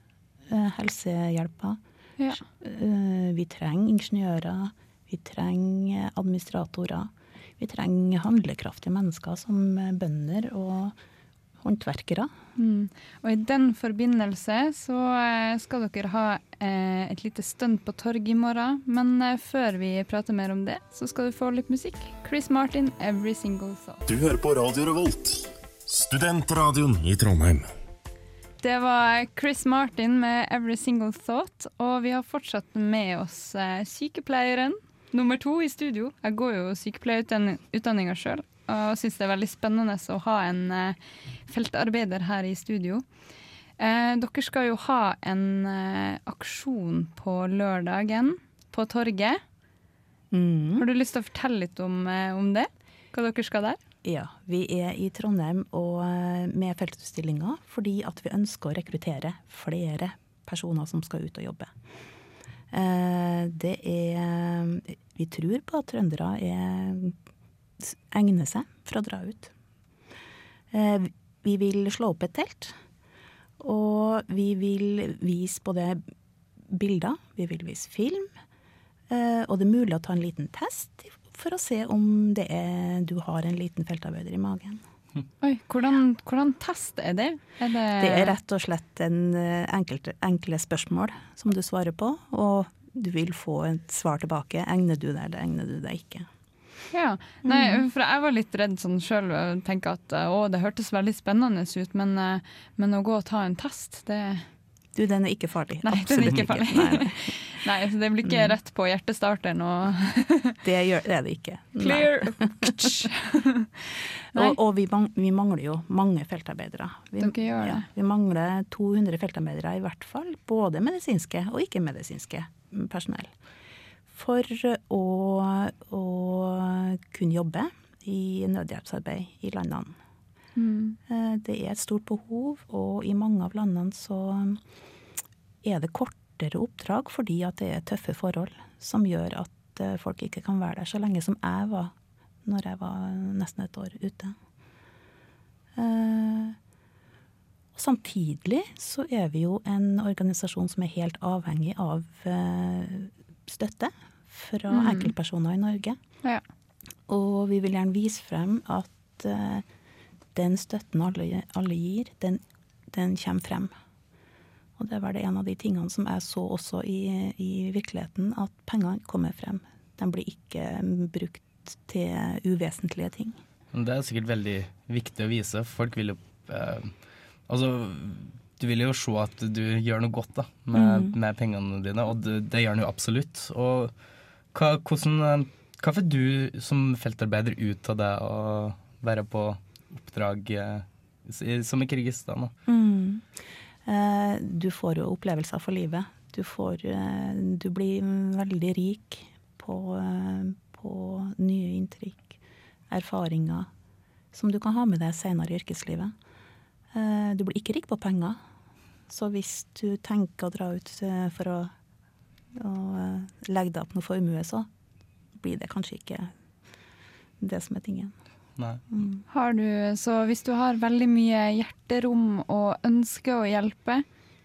eh, helsehjelpa. Ja. Vi trenger ingeniører, vi trenger administratorer. Vi trenger handlekraftige mennesker som bønder og håndverkere. Mm. Og i den forbindelse så eh, skal dere ha eh, et lite stunt på torget i morgen. Men eh, før vi prater mer om det, så skal du få litt musikk. Chris Martin, 'Every Single Thought'. Du hører på Radio Revolt, studentradioen i Trondheim. Det var Chris Martin med 'Every Single Thought', og vi har fortsatt med oss eh, sykepleieren nummer to i studio. Jeg går jo sykepleierutdanninga sjøl, og syns det er veldig spennende å ha en eh, feltarbeider her i studio. Eh, dere skal jo ha en eh, aksjon på lørdagen på torget. Har du lyst til å fortelle litt om, eh, om det? Hva dere skal der? Ja, vi er i Trondheim og eh, med feltutstillinga fordi at vi ønsker å rekruttere flere personer som skal ut og jobbe. Eh, Det er Vi tror på at trøndere er, egner seg for å dra ut. Eh, Vi vil slå opp et telt, og vi vil vise både bilder, vi vil vise film, eh, og det er mulig å ta en liten test for å se om det er, du har en liten feltarbeider i magen. Oi, hvordan, hvordan test er det? Er det, Det er rett og slett en enkelte, enkelt, enkle spørsmål som du svarer på, og du vil få et svar tilbake. Egner du deg, eller egner du deg ikke? Ja, Nei, for jeg var litt redd sånn sjøl og at å, det hørtes veldig spennende ut, men, eh, men å gå og ta en test, det Du, den er ikke farlig. Nei, den er ikke farlig. Nei, nei. Nei, så det blir ikke Mm. rett på hjertestarteren og Det, gjør, det er det ikke. Clear! Og, og vi, mang, vi mangler jo mange feltarbeidere. Vi, det. vi mangler 200 feltarbeidere i hvert fall. Både medisinske og ikke-medisinske personell. For å, å kunne jobbe i nødhjelpsarbeid i landene. Mm. Eh, Det er et stort behov, og i mange av landene så er det kortere oppdrag fordi at det er tøffe forhold som gjør at eh, folk ikke kan være der så lenge som jeg var når jeg var nesten et år ute. Eh, og samtidig så er vi jo en organisasjon som er helt avhengig av støtte fra Mm. enkeltpersoner i Norge. Ja. Og vi vil gjerne vise frem at uh, den støtten alle, alle gir, den, den kommer frem. Og det var det en av de tingene som jeg så også i, i virkeligheten, at pengene kommer frem. De blir ikke brukt til uvesentlige ting. Det er sikkert veldig viktig å vise. Folk vil jo eh, Altså, du vil jo se at du gjør noe godt da, med, Mm. med pengene dine, og det, det gjør du jo absolutt. Og hva, hvordan, eh, hva får du som feltarbeider ut av det å være på oppdrag eh, som i Kirgisistan? Mm. Eh, du får jo opplevelser for livet. Du, får, eh, du blir veldig rik på, på nye inntrykk, erfaringer, som du kan ha med deg senere i yrkeslivet. Eh, du blir ikke rik på penger. Så hvis du tenker å dra ut eh, for å, å eh, legge deg opp noe formue, så blir det kanskje ikke det som er tingen. Nei. Har du, så hvis du har veldig mye hjerterom og ønsker å hjelpe,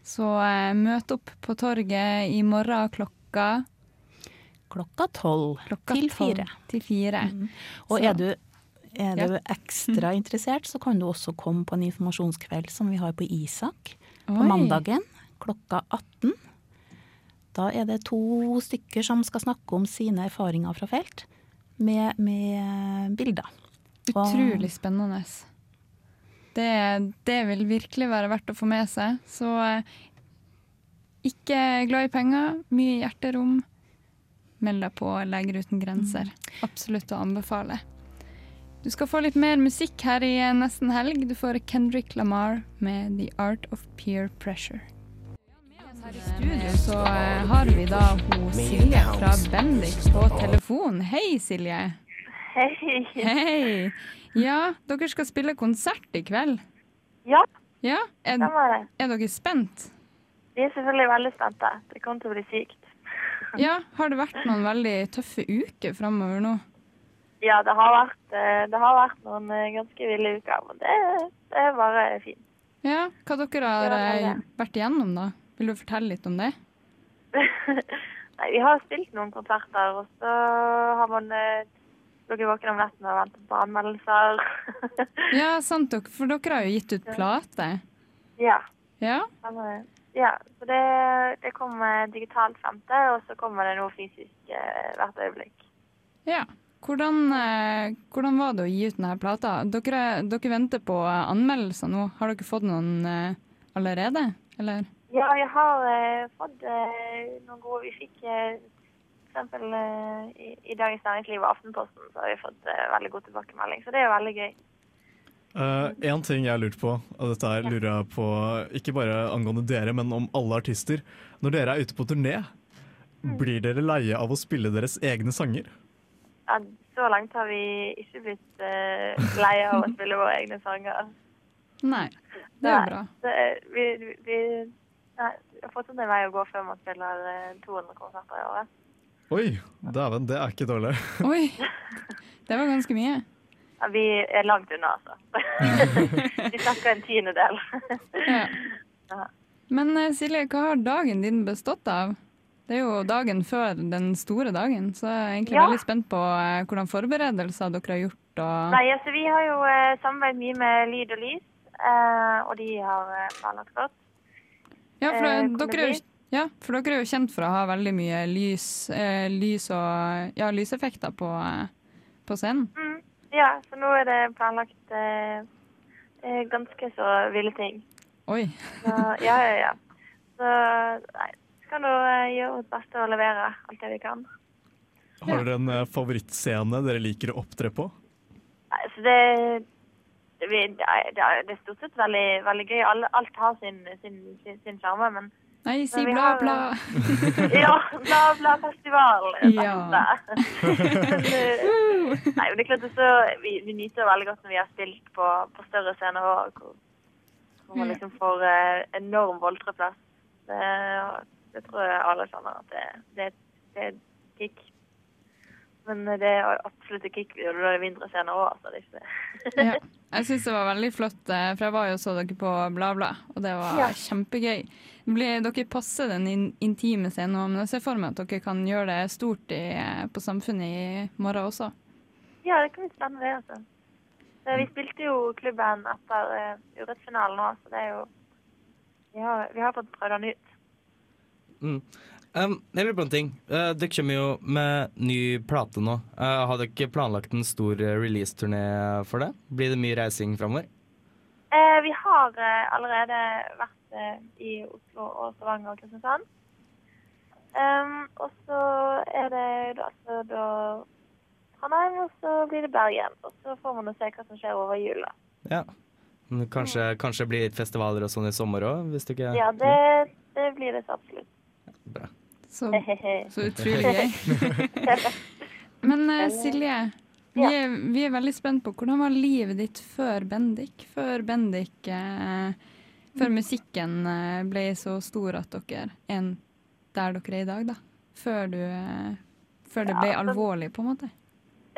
så møt opp på torget i morgen klokka Klokka tolv Klokka til tolv fire. Til fire. Og Så- er du, er du Ja. ekstra interessert, så kan du også komme på en informasjonskveld som vi har på Isak på Oi. mandagen klokka 18. Da er det to stykker som skal snakke om sine erfaringer fra felt, med, med bilder. Utrolig spennende. Det, det vil virkelig være verdt å få med seg. Så eh, ikke glad i penger, mye hjerterom. Meld deg på Leger uten grenser. Absolutt å anbefale. Du skal få litt mer musikk her i eh, nesten helg. Du får Kendrick Lamar med 'The Art of Peer Pressure'. Her i studio så eh, har vi da hun Silje fra Bendik på telefon. Hei, Silje. Hei. Hei! Ja, dere skal spille konsert i kveld. Ja. Ja, er, er dere spent? Vi er selvfølgelig veldig spente. Det kommer til å bli sykt. Ja, Har det vært noen veldig tøffe uker framover nå? Ja, det har vært, eh, det har vært noen eh, ganske ville uker, men det, det er bare fint. Ja, Hva dere har er eh, vært igjennom, da? Vil du fortelle litt om det? Nei, vi har spilt noen konserter, og så har man ligget våken om netten og ventet på anmeldelser. Ja, sant, dere, for dere har jo gitt ut plate. ja. Ja? Ja, så det, det kommer digitalt femte, og så kommer det noe fysisk hvert øyeblikk. ja. Hvordan, eh, hvordan var det å gi ut denne plata? Dere, dere venter på eh, anmeldelser nå. Har dere fått noen eh, allerede? Eller? Ja, jeg har eh, fått eh, noen gode Vi fikk eh, f.eks. eksempel eh, i, i Dagens Næringsliv og Aftenposten så har vi fått eh, veldig god tilbakemelding, så det er jo veldig gøy. Én en ting jeg har lurt på, og dette her lurer jeg på ikke bare angående dere, men om alle artister. Når dere er ute på turné, blir dere leie av å spille deres egne sanger? Ja, så langt har vi ikke blitt uh, leie av å spille våre egne sanger. Nei, det er Nei, bra. Det, er- vi, vi, vi, nei, vi har fortsatt en vei å gå før man spiller eh, 200 konserter i året. Oi, dæven, det er ikke dårlig. Oi, det var ganske mye. Ja, vi er langt unna, altså. vi snakker en tiendedel. Ja. Ja. Men eh, Silje, hva har dagen din bestått av? Det er jo dagen før den store dagen, så jeg er egentlig Ja. veldig spent på eh, hvordan forberedelser dere har gjort. Og... Nei, altså Vi har jo eh, samarbeidet mye med Lyd og Lys, eh, og de har eh, planlagt godt. Ja, for, Eh, dere er, ja, for dere er jo kjent for å ha veldig mye lys, lys og ja, lyseffekter på, på scenen. Mm, ja, så nå er det planlagt ganske så ville ting. Oi. Så, ja, ja, ja. Så nei, skal nå eh, gjøre vårt beste og levere alt det vi kan. Har dere en eh, favorittscene dere liker å opptre på? Nei, så det, det, det, er, det stort sett veldig, veldig gøy. Alt har sin sin, sin, sin sjarme, men Nei, si men bla, har- bla. ja, bla, bla festival. Ja. Men, eh, Nei, men det er klart også, vi, vi nyter veldig godt når vi har spilt på, på større scener og hvor, hvor man liksom får eh, enorm voldreplass. Det, det tror jeg alle skjønner at det, det, det er kick. Men det er absolutt et kick når det er mindre scener òg, altså. det er ikke. Ja. Jeg syns det var veldig flott, eh, for jeg var jo og så dere på Bla Bla, og det var Ja. kjempegøy. Blir, dere passer den in intime scenen òg, men jeg ser for meg at dere kan gjøre det stort i, eh, på Samfunnet i morgen også. Ja, det kan bli spennende, det. altså. Vi spilte jo klubben etter uh, Urett-finalen nå, så det er jo Vi har, vi har fått prøvd den ut. Mm. Um, jeg lurer på en ting. Uh, dere kommer jo med ny plate nå. Uh, har dere planlagt en stor release-turné for det? Blir det mye reising framover? Uh, vi har eh, allerede vært eh, i Oslo og Stavanger og Kristiansand. Um, og så er det altså, da Trondheim, og så blir det Bergen. Og så får man se hva som skjer over jula. Ja. Kanskje, kanskje blir det festivaler og sånn i sommer òg, hvis Ja, det, det blir det så absolutt. Bra. Så, så utrolig gøy. Men uh, Silje, vi er, vi er veldig spent på hvordan var livet ditt før Bendik? Før Bendik uh, Før musikken uh, ble så stor at dere er der dere er i dag, da? Før, du, før det Ja, ble altså- alvorlig, på en måte?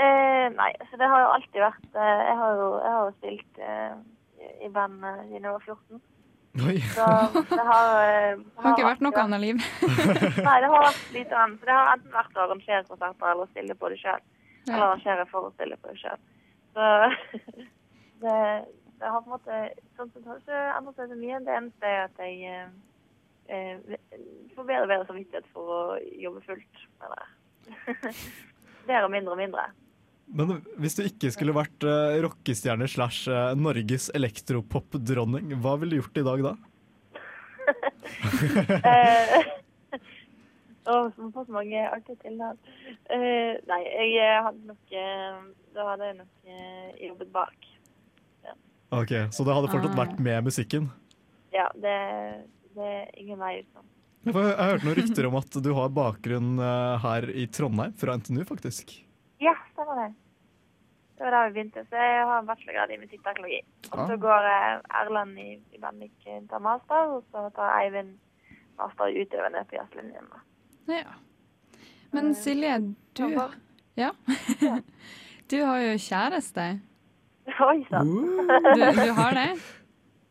Eh, nei, så det har jo alltid vært Jeg har jo, jeg har jo spilt i- band siden jeg var 14. Oi. Så det har, eh, Det har ikke vært noe annet liv. Nei, det har vært lite annet. Det har enten vært å arrangere konserter eller stille på det sjøl. Ja. Eller arrangere for å stille på det sjøl. Så det, det har på en måte sånn sett har ikke endret seg så mye. Det eneste er at jeg eh, eh, får bedre og bedre samvittighet for å jobbe fullt. med det. Bedre og mindre og mindre. Men hvis du ikke skulle vært uh, rockestjerne slash eh, Norges elektropop-dronning, hva ville du gjort i dag da? Åh, Å, så får så mange artige tilnavn. Uh, nei, jeg eh, hadde nok eh, Da hadde jeg nok uh, jobbet bak. Ok, Så det hadde fortsatt Ah. vært med musikken? Ja, det, det er ingen vei utenom. Jeg jeg har hørt noen rykter om at du har bakgrunn eh, her i Trondheim, fra NTNU faktisk. Ja, stemmer det. Det var da vi begynte. Så jeg har en bachelorgrad i musikkteknologi. Og så går Erland i, i Bendik eh, tar master, og så tar Eivind master i utøvende på jazzlinjen. Ja. Men Silje, du Ja. Du har jo kjæreste. Oi sann. Du, du har det?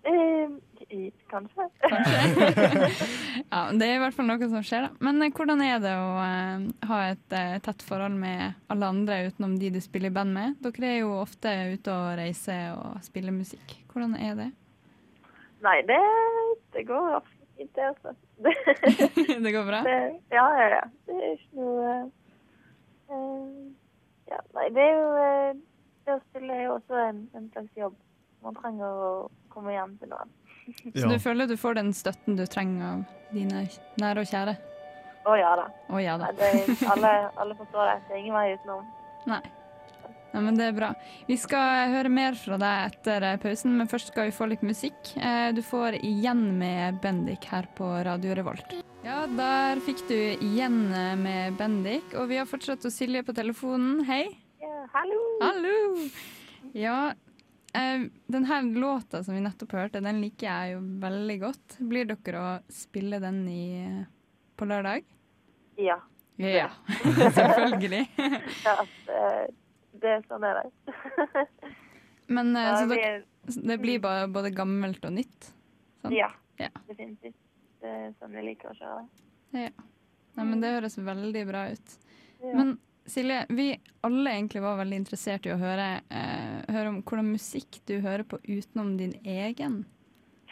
I- Kanskje. Ja, det er i hvert fall noe som skjer, da. Men eh, hvordan er det å eh, ha et eh, tett forhold med alle andre utenom de du spiller i band med? Dere er jo ofte ute og reiser og spiller musikk. Hvordan er det? Nei, det, det går fint, det. Altså. Det, det går bra? det, ja, ja, ja. Det er ikke noe eh, ja, Nei, det er jo eh, Det å spille er jo også en, en slags jobb. Man trenger å komme hjem til noen. Så du føler du får den støtten du trenger av dine nære og kjære? Å ja da. Å ja da. Det, alle, alle forstår det. Det er ingen vei utenom. Nei. Nei, men det er bra. Vi skal høre mer fra deg etter eh, pausen, men først skal vi få litt musikk. Eh, Du får igjen med Bendik her på Radio Revolt. Ja, der fikk du igjen eh, med Bendik, og vi har fortsatt å Silje på telefonen. Hei. Ja, hallo. Hallo. Ja, eh, den her låta som vi nettopp hørte, den liker jeg jo veldig godt. Blir dere å spille den i, eh, på lørdag? Ja. Ja, selvfølgelig. ja det, det er sånn er det. Men eh, Ja, så dere, er- så det blir bare både gammelt og nytt? sant? Ja, Ja. definitivt. Det er sånn vi liker å kjøre. ja. Nei, men det høres veldig bra ut. Ja. Men Silje, vi alle egentlig var veldig interessert i å høre, eh, høre om hvordan musikk du hører på utenom din egen.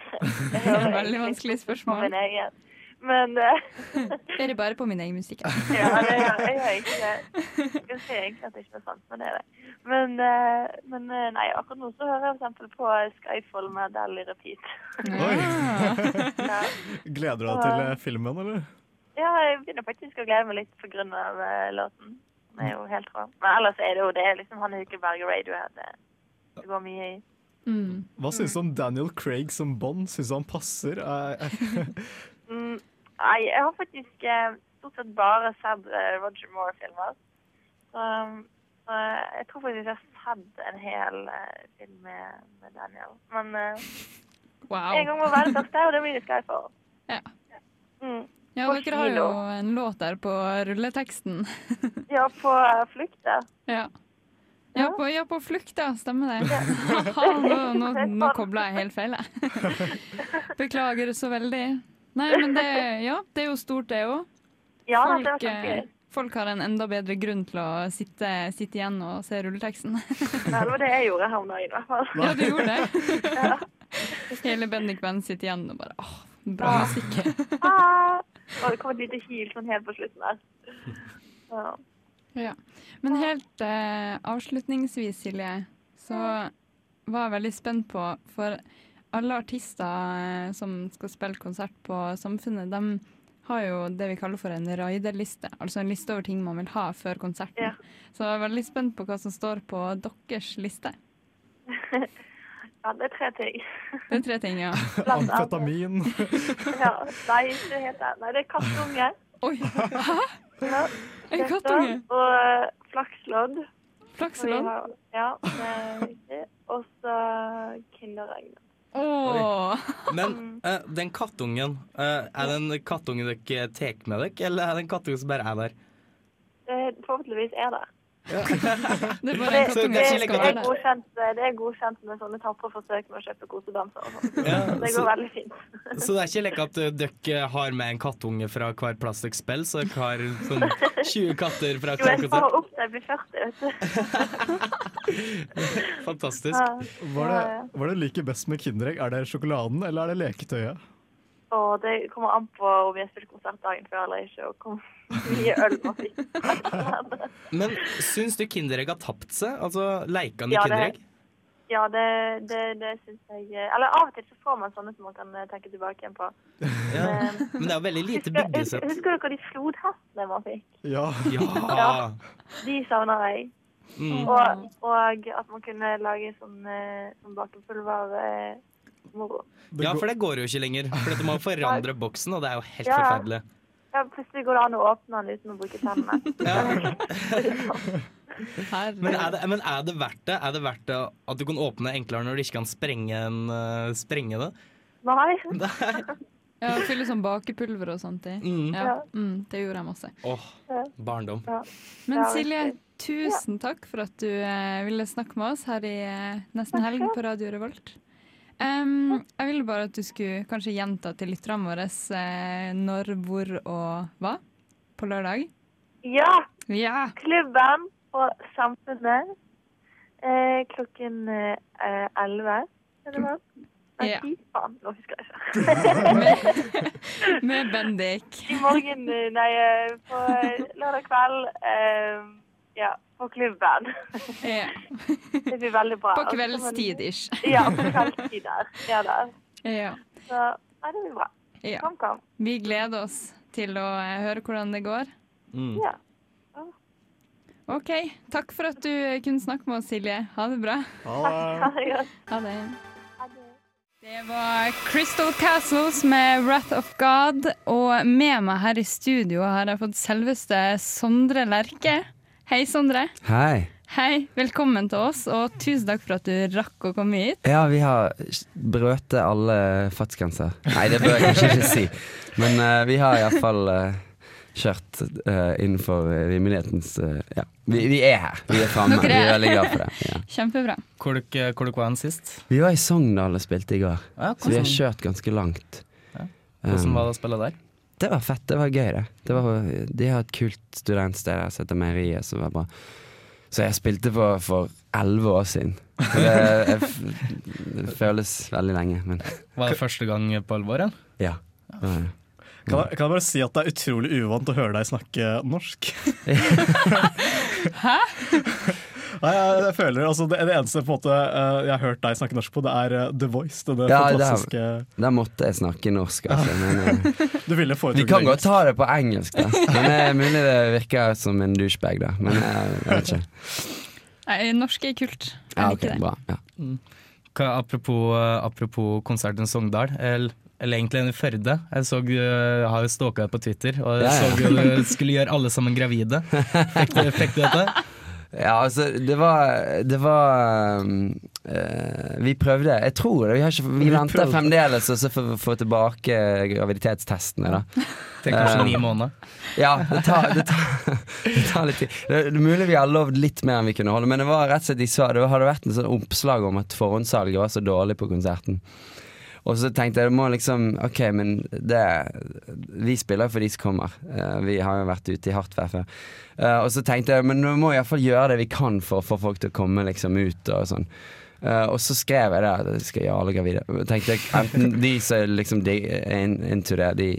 det er et Veldig vanskelig spørsmål. min egen. Men uh, Er det bare på min egen musikk? ja, det gjør jeg gjør ikke det. Jeg kan si egentlig at det ikke er sant, men det er det. Men, uh, men eh, nei, akkurat nå så hører jeg f.eks. på Skyfall med Adele i repeat. Ja. Gleder du deg til eh, filmen, eller? Ja, jeg begynner faktisk å glede meg litt på grunn av eh, låten. Den er jo helt rå. Men ellers er det jo det er liksom Hanne Hukeberg og Radiohead. Det, det går mye i. Mm. Hva syns du om Daniel Craig som Bond? Syns du han passer? Eh, eh, Mm, nei, jeg har faktisk eh, stort sett bare sett eh, Roger Moore-filmer. Så, så jeg tror faktisk jeg har sett en hel eh, film med, med Daniel. Men Wow. en gang må være det første, og det blir det Skyfall. Ja. Mm. Ja, dere har jo en låt der på rulleteksten. Ja, på eh, flukt, ja. Ja. Ja, på, ja, på flukt, ja. Stemmer det. Ja. nå, nå, nå kobla jeg helt feil, jeg. Beklager så veldig. Nei, men det, ja, det er jo stort, det òg. Ja, folk, eh, folk har en enda bedre grunn til å sitte, sitte igjen og se rulleteksten. Nei, det var det jeg gjorde om dagen, i hvert fall. Ja, du gjorde det. Hele Bendik Band sitter igjen og bare åh, bra Ja. musikk. Ah, det kom et lite hyl sånn helt på slutten der. Ja. Ja. Men helt eh, avslutningsvis, Silje, så var jeg veldig spent på For alle artister eh, som skal spille konsert på Samfunnet, de har jo det vi kaller for en raiderliste, Altså en liste over ting man vil ha før konserten. Så jeg er veldig spent på hva som står på deres liste. ja, det er tre ting. Det er tre ting, ja. Amfetamin. Ja, nei, ikke helt det. Nei, det er kattunge. Oi, hæ? Ja, En kattunge? Og eh, flakslodd. Flakslodd? Ja. Og så kinderegg. Åh. Men uh, den kattungen, uh, er det en kattunge dere tar med dere, eller er det en kattunge som bare er der? Det forhåpentligvis er det. Det er bare Det, en kattunge det, som det, skal er være der. det er godkjent med sånne tapre forsøk med å kjøpe kosedamser og sånn. Ja, det så- går veldig fint. Så det er ikke lekk at eh, dere har med en kattunge fra hver plastikkspill, så dere har sånn 20 katter fra Jo, jeg sparer opp til jeg blir 40, vet du. Fantastisk. Ja. Hva er det, hva er det liker best med Kinderegg? Er det sjokoladen eller er det leketøyet? Og det kommer an på om jeg spiller konsert dagen før eller ikke, og hvor mye øl man fikk. Men syns du Kinderegg har tapt seg? Altså leikene i Ja, Kinderegg? Ja, det, det, det syns jeg Eller av og til så får man sånne som man kan eh, tenke tilbake igjen på. Ja. Men det er jo veldig lite Husker, byggesett. husker dere de flodhestene man fikk? Ja. Ja. De savner jeg. Mm. Og, og at man kunne lage sånn, eh, sånn bakepulver eh, moro. ja, for det går jo ikke lenger. For dette må forandre boksen, og det er jo helt Ja. forferdelig. Ja, plutselig går det an å åpne den uten å bruke tennene. Men, er det, men er det verdt det? Er det verdt det at du kan åpne enklere når du ikke kan sprenge, en, eh, sprenge det? Nei. Ja, Fylle sånn bakepulver og sånt i. Mm. Ja. Ja. Mm, det gjorde jeg masse. Åh, barndom. Men Silje, tusen takk for at du eh, ville snakke med oss her i eh, Nesten helg på Radio Revolt. Em, jeg ville bare at du skulle kanskje gjenta til lytterne våre eh, når, hvor og hva på lørdag. Ja! Ja. Klubben og Samfunnet eh, klokken eh, 11. Er? Nei, Ja. faen, nå husker jeg ikke. Med Bendik. I morgen, eh, nei, eh, på eh, lørdag kveld. eh, ja, på klubben. Ja. Det blir veldig bra. På kveldstid ish. Ja, på kveldstid der. Ja, der. Ja. Så nei, det blir bra. Ja. Kom, kom. Vi gleder oss til å eh, høre hvordan det går. Ja. OK. Takk for at du kunne snakke med oss, Silje. Ha det bra. Ha det. Ha det. Det var Crystal Castles med Wrath of God, og med meg her i studio har jeg fått selveste Sondre Lerche. Hei, Sondre. Hei. Hei, velkommen til oss, og tusen takk for at du rakk å komme hit. Ja, vi har brøtet alle fartsgrenser. Nei, det bør jeg kanskje ikke si. Men uh, vi har iallfall uh, kjørt uh, innenfor rimelighetens uh, Ja, vi, vi er her. Vi er framme. Vi er veldig glad for det. Ja. Kjempebra. Hvor dere, hvor dere var han sist? Vi var i Sogndal og spilte i går, Ja, så vi har kjørt ganske langt. Hvordan Um, var det å spille der? Det var fett. Det var gøy, det. det var, de har et kult studentsted der som heter Meieriet, som var bra. Så jeg spilte på for elleve år siden. Det, jeg, det føles veldig lenge, men Var det første gang på alvor? Ja? ja. det. Kan jeg, kan jeg bare si at det er utrolig uvant å høre deg snakke norsk? Hæ? Nei, jeg, jeg føler, altså, det, det eneste på en måte, eh, jeg har hørt deg snakke norsk på, det er eh, The Voice. Denne Ja, fantastiske der, der måtte jeg snakke norsk, altså. Men, eh, Du ville vi kan godt ta det på engelsk, da. Men det er mulig det virker som en douchebag, da. Men jeg, jeg vet ikke. Nei, norsk er kult. Jeg Ja, ok, liker det. bra. Ja. Hva, apropos, apropos konserten Sogndal, eller, eller egentlig en i Førde. Jeg så, eh, har jo stalka deg på Twitter, og jeg Ja, ja. så du skulle gjøre alle sammen gravide. Fikk du, fikk du dette? Ja, altså, det var Det var eh, Vi prøvde. Jeg tror det. Vi, har ikke, vi Vi venter prøvde. fremdeles og så får vi få tilbake graviditetstestene, da. Det er kanskje ni måneder. Ja, det tar, det, tar, det tar litt tid. Det er mulig vi har lovd litt mer enn vi kunne holde, men det var rett og slett de sa, det hadde vært en sånn oppslag om at forhåndssalget var så dårlig på konserten. Og så tenkte jeg det må liksom OK, men det Vi spiller for de som kommer. Uh, vi har jo vært ute i hardt vær før. Uh, og så tenkte jeg men vi må iallfall gjøre det vi kan for å få folk til å komme liksom ut og sånn. Uh, og så skrev jeg det. Skal jeg alle gravide. Tenkte jeg Enten de som liksom de in- into det, de,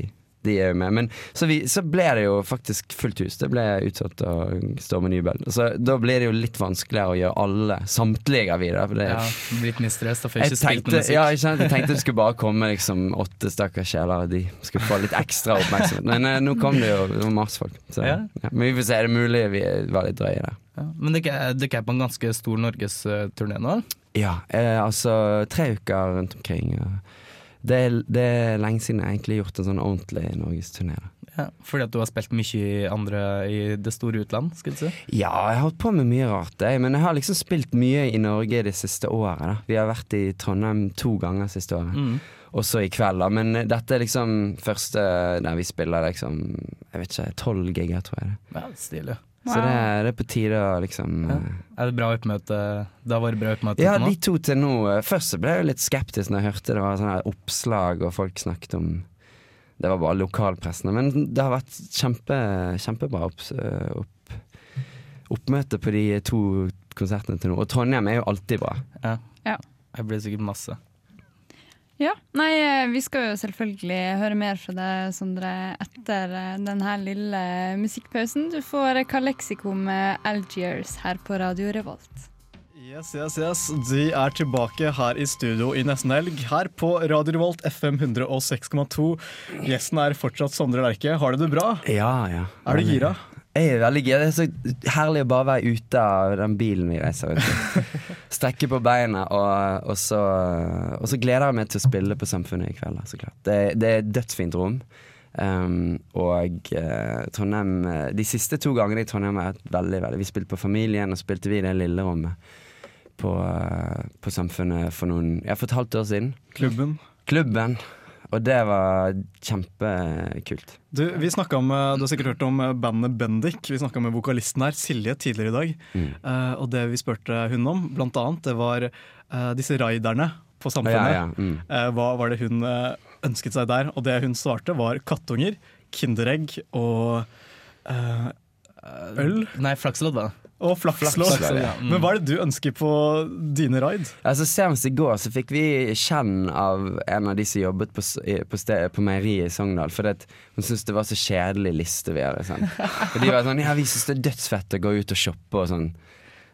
de er jo med. Men så, vi, så ble det jo faktisk fullt hus. Det ble utsatt og Stormen Nybøl. Så da blir det jo litt vanskeligere å gjøre alle, samtlige gravide. For det, Ja, litt mer stress, da får jeg ikke spilt noe musikk. ja, jeg, kjente, jeg tenkte det skulle bare komme liksom åtte stakkars sjeler, og de skulle få litt ekstra oppmerksomhet. Men eh, nå kom det jo det var masse folk. Så, Ja. ja. Men vi får se, er det mulig vi var litt drøye der. Ja, men dere er, er på en ganske stor norgesturné nå? Ja, eh, altså tre uker rundt omkring. Og det, er, det er lenge siden jeg egentlig har gjort en sånn ordentlig norgesturné. Ja, fordi at du har spilt mye i andre i det store utland, skulle du si? Ja, jeg har holdt på med mye rart, jeg. Men jeg har liksom spilt mye i Norge det siste året. Da. Vi har vært i Trondheim to ganger siste året. Mm. Også i kveld, da. Men eh, dette er liksom første der vi spiller liksom Jeg vet ikke, tolv gigger, tror jeg. det. Ja, stilig. Så det, er- det er på tide å liksom Ja. Er det bra oppmøte? Det har vært bra oppmøte Ja, de to til nå. Først ble jeg litt skeptisk når jeg hørte det var sånne oppslag og folk snakket om Det var bare lokalpressene. Men det har vært kjempe, kjempebra opps, eh, opp, oppmøte på de to konsertene til nå. Og Trondheim er jo alltid bra. Ja. Ja. Jeg blir sikkert masse. Ja, nei, eh, vi skal jo selvfølgelig høre mer fra deg, Sondre, etter eh, denne lille musikkpausen. Du får Kaleksiko med Algiers her på Radio Revolt. Yes, yes, yes. De er tilbake her i studio i nesten helg, her på Radio Revolt FM 106,2. Gjesten er fortsatt Sondre Lerche. Har du det bra? Ja, ja. Er du gira? Jeg er veldig gira. Det er så herlig å bare være ute av den bilen vi reiser ut i. Strekke på beina, og, og, så, og så gleder jeg meg til å spille på Samfunnet i kveld. Så klart. Det, det er et dødsfint rom. Um, og uh, Trondheim eh, De siste to gangene i Trondheim har vært veldig, veldig Vi spilte på Familien, og spilte vi i det lille rommet på, uh, på Samfunnet for noen Ja, for et halvt år siden. Klubben. Klubben. Og det var kjempekult. Du, vi om, eh, du har sikkert hørt om eh, bandet Bendik. Vi snakka med vokalisten her, Silje, tidligere i dag. Mm. Uh, og det vi spurte hun om, blant annet, det var uh, disse raiderne på Samfunnet. Ja, ja, mm. uh, hva var det hun ønsket seg der? Og det hun svarte, var kattunger, Kinderegg og eh, øl. Nei, flakslodd, da. Og. Flakslodd, ja. Mm. Men hva er det du ønsker på dine raid? Altså Senest i går så fikk vi kjenn av en av de som jobbet på, på, sted, på meieriet i Sogndal. For det, hun syntes det var så kjedelig liste vi hadde. Sånn. Og de var sånn Ja, vi syns det er dødsfett å gå ut og shoppe og sånn.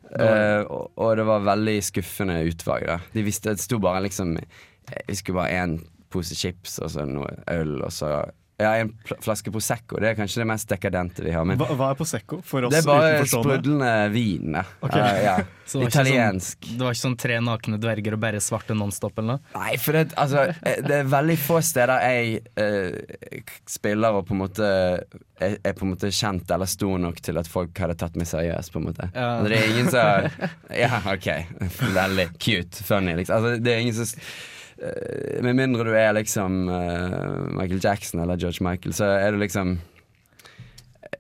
Uh, og, og det var veldig skuffende utvalg. da De visste Det sto bare liksom Vi skulle bare én pose chips og så noe øl og så ja, en pl flaske Prosecco. Det er kanskje det mest dekadente vi har. Men Hva, hva er Prosecco for oss det er bare utenforstående? sprudlende vin. Okay. Ok. Eh, ja. Det Italiensk. Sånn, det var ikke sånn tre nakne dverger og bare svarte nonstop eller noe? Nei, for det, altså, eh, det er veldig få steder jeg uh, spiller og på en måte er, er på en måte kjent eller stor nok til at folk hadde tatt meg seriøst. på en måte Ja. altså, Det er ingen som Ja, OK. Veldig cute. Funny, liksom. Altså, det er ingen som eh, Med mindre du er liksom eh, Michael Jackson eller George Michael, så er du liksom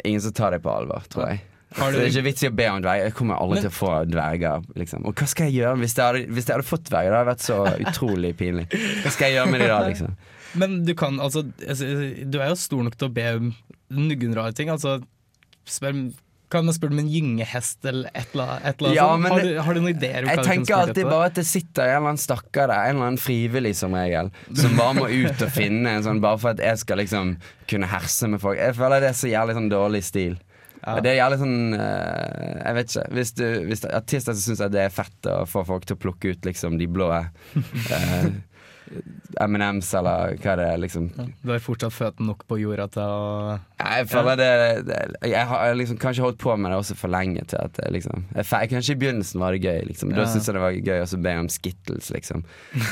Ingen som tar deg på alvor, tror jeg. Har Så du- det er ikke vits i å be om dverger. Jeg kommer aldri Men- til å få dverger. Liksom. Og hva skal jeg gjøre hvis jeg hadde, hvis jeg hadde fått dverger? Det hadde vært så utrolig pinlig. Hva skal jeg gjøre med de da, liksom? Men du kan altså Du er jo stor nok til å be om nuggenrare ting. Altså, spør, kan man spørre om en gyngehest eller et eller annet? Ja, sånt? men har, du, har du noen ideer? Jeg tenker alltid bare at det sitter en eller annen stakkar der, en eller annen frivillig som regel, som bare må ut og finne en sånn bare for at jeg skal liksom kunne herse med folk. Jeg føler det er så jævlig sånn dårlig stil. Ja. Det er jævlig sånn eh, Jeg vet ikke. Hvis, du, hvis artister syns det er fett å få folk til å plukke ut liksom de blå eh, M&M's eller hva det er, liksom. Du har fortsatt føttene nok på jorda til å Jeg føler det, det Jeg har liksom kanskje holdt på med det også for lenge til at det liksom jeg, Kanskje i begynnelsen var det gøy, liksom. Da Ja. syntes jeg det var gøy å så be om Skittles, liksom.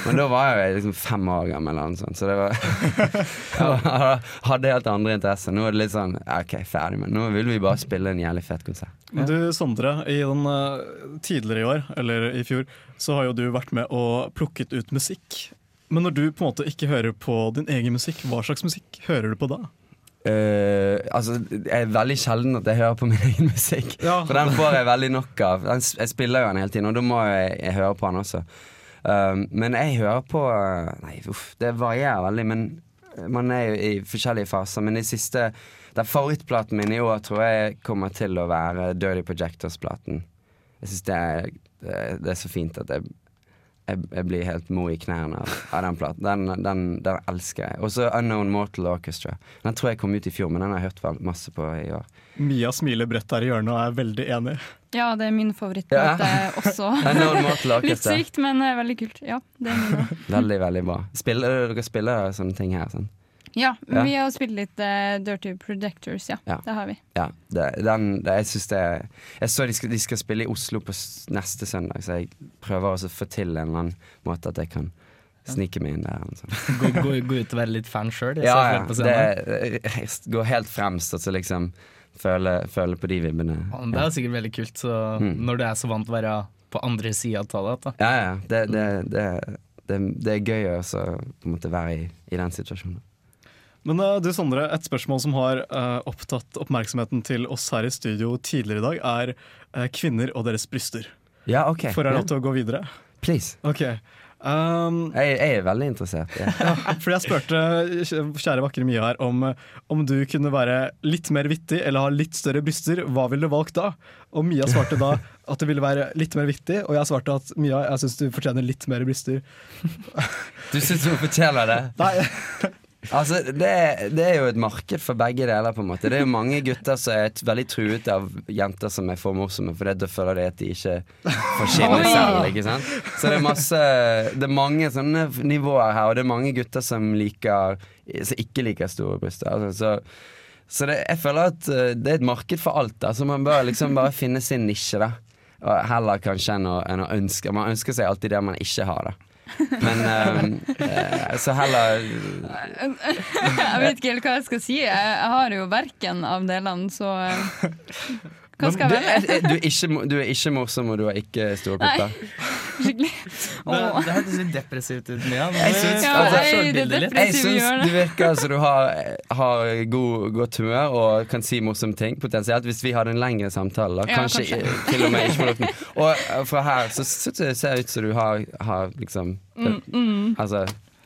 Men da var jeg jo liksom fem år gammel, eller noe sånt, så det var Jeg hadde helt andre interesser. Nå er det litt sånn OK, ferdig, men nå vil vi bare spille en jævlig fet konsert. Men Du Sondre, i den, eh, tidligere i år, eller i fjor, så har jo du vært med og plukket ut musikk. Men når du på en måte ikke hører på din egen musikk, hva slags musikk hører du på da? Uh, altså, det er veldig sjelden at jeg hører på min egen musikk. For den får jeg veldig nok av. Den, jeg spiller jo den hele tiden, og da må jeg, jeg høre på den også. Uh, men jeg hører på Nei, uff, det varierer veldig. Men man er jo i forskjellige faser. Men de siste Den favorittplaten min i år tror jeg kommer til å være Dirty Projectors-platen. Jeg syns det, det, er- det er så fint at jeg jeg, jeg blir helt mo i knærne av, av den platen. Den, den, den elsker jeg. Og så Unknown Mortal Orchestra. Den tror jeg kom ut i fjor, men den har jeg hørt vel masse på i år. Mia smiler bredt der i hjørnet og er veldig enig. Ja, det er min favorittplate også. Unknown Mortal Litt sykt, men eh, veldig kult. Ja, det er min også. Veldig, veldig bra. Spiller, dere spiller sånne ting her? Sånn? Ja, Ja. vi har spilt litt uh, Dirty Projectors, ja. Ja. Det har vi. Ja, det, den, det, jeg syns det Jeg så de skal, de skal spille i Oslo på neste søndag, så jeg prøver å få til en eller annen måte at jeg kan snike meg inn der. gå, gå, gå ut og være litt fan sjøl? Ja, ja. Det, jeg går helt fremst og så liksom føle, føle på de vibbene. Det er jo sikkert veldig kult, så Mm. når du er så vant til å være på andre sida av det. Ja, ja. Det, det, det, det, det er gøy å være i, i den situasjonen. Men eh, du Sondre, et spørsmål som har eh, opptatt oppmerksomheten til oss her i studio tidligere i dag, er eh, kvinner og deres bryster. Ja, ok. Får jeg lov til å gå videre? Please. Ok. Um, Jeg, jeg er veldig interessert. Ja. ja, fordi jeg spurte kjære vakre Mia her om, om du kunne være litt mer vittig eller ha litt større bryster. Hva ville du valgt da? Og Mia svarte da at det ville være litt mer vittig, og jeg svarte at Mia, jeg syns du fortjener litt mer bryster. Du syns hun fortjener det? Nei. Altså, det, det er jo et marked for begge deler. på en måte Det er jo mange gutter som er veldig truet av jenter som er for morsomme, for da føler de at de ikke får skinne selv. Ikke sant? Så det er masse Det er mange sånne nivåer her, og det er mange gutter som liker Som ikke liker store bryster. Altså, så så det, jeg føler at eh, det er et marked for alt. Da, så man bør liksom bare finne sin nisje. da Heller kanskje enn å, enn å ønske Man ønsker seg alltid det man ikke har. da men eh, så heller Jeg vet ikke helt hva jeg skal si. Jeg, jeg har jo verken av delene, så eh, Hva skal du, er, du, er ikke, du er ikke morsom, og du har ikke store pupper. Skikkelig. Det, det hørtes litt depressivt ut, Mia. Jeg syns, Ja, altså, jeg- det er jeg syns du virker som du har, har god, godt humør og kan si morsomme ting. Potensielt hvis vi hadde en lengre samtale. Da. Ja, Kanskje, kanskje. til og med ikke på luften. Og eh, fra her så så ser det ut som du har, har liksom Mm, mm. Altså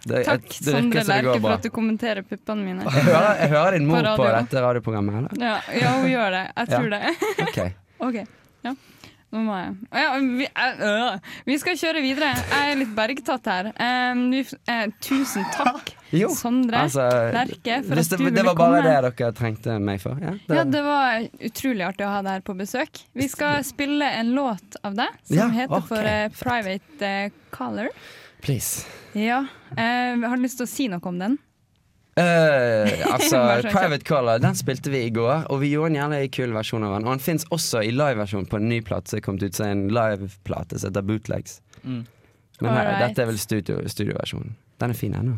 det, Takk, det Sondre Lerche, for at du kommenterer puppene mine. Jeg hører, jeg hører din mor På på, dette radioprogrammet, eller? Ja, ja, hun gjør det. Jeg tror Ja. det. Ok. OK. Ja. Nå må jeg ja, vi, øh. vi skal kjøre videre. Jeg er litt bergtatt her. Um, vi, uh, tusen takk, Jo, Sondre altså, Lerche, for at det, komme. det var bare komme. det dere trengte meg for? Ja, det, Ja, det var utrolig artig å ha deg her på besøk. Vi skal spille en låt av deg som heter okay. for uh, Private uh, Caller. Please. Ja. Eh, har du lyst til å si noe om den? Eh, altså, Private Caller den spilte vi i går, og vi gjorde en jævlig kul versjon av den. Og den fins også i liveversjon på en ny plate som er kommet ut, så er en liveplate som heter Bootlegs. Mm. Men her, dette er vel studio, studioversjonen. Den er fin ennå.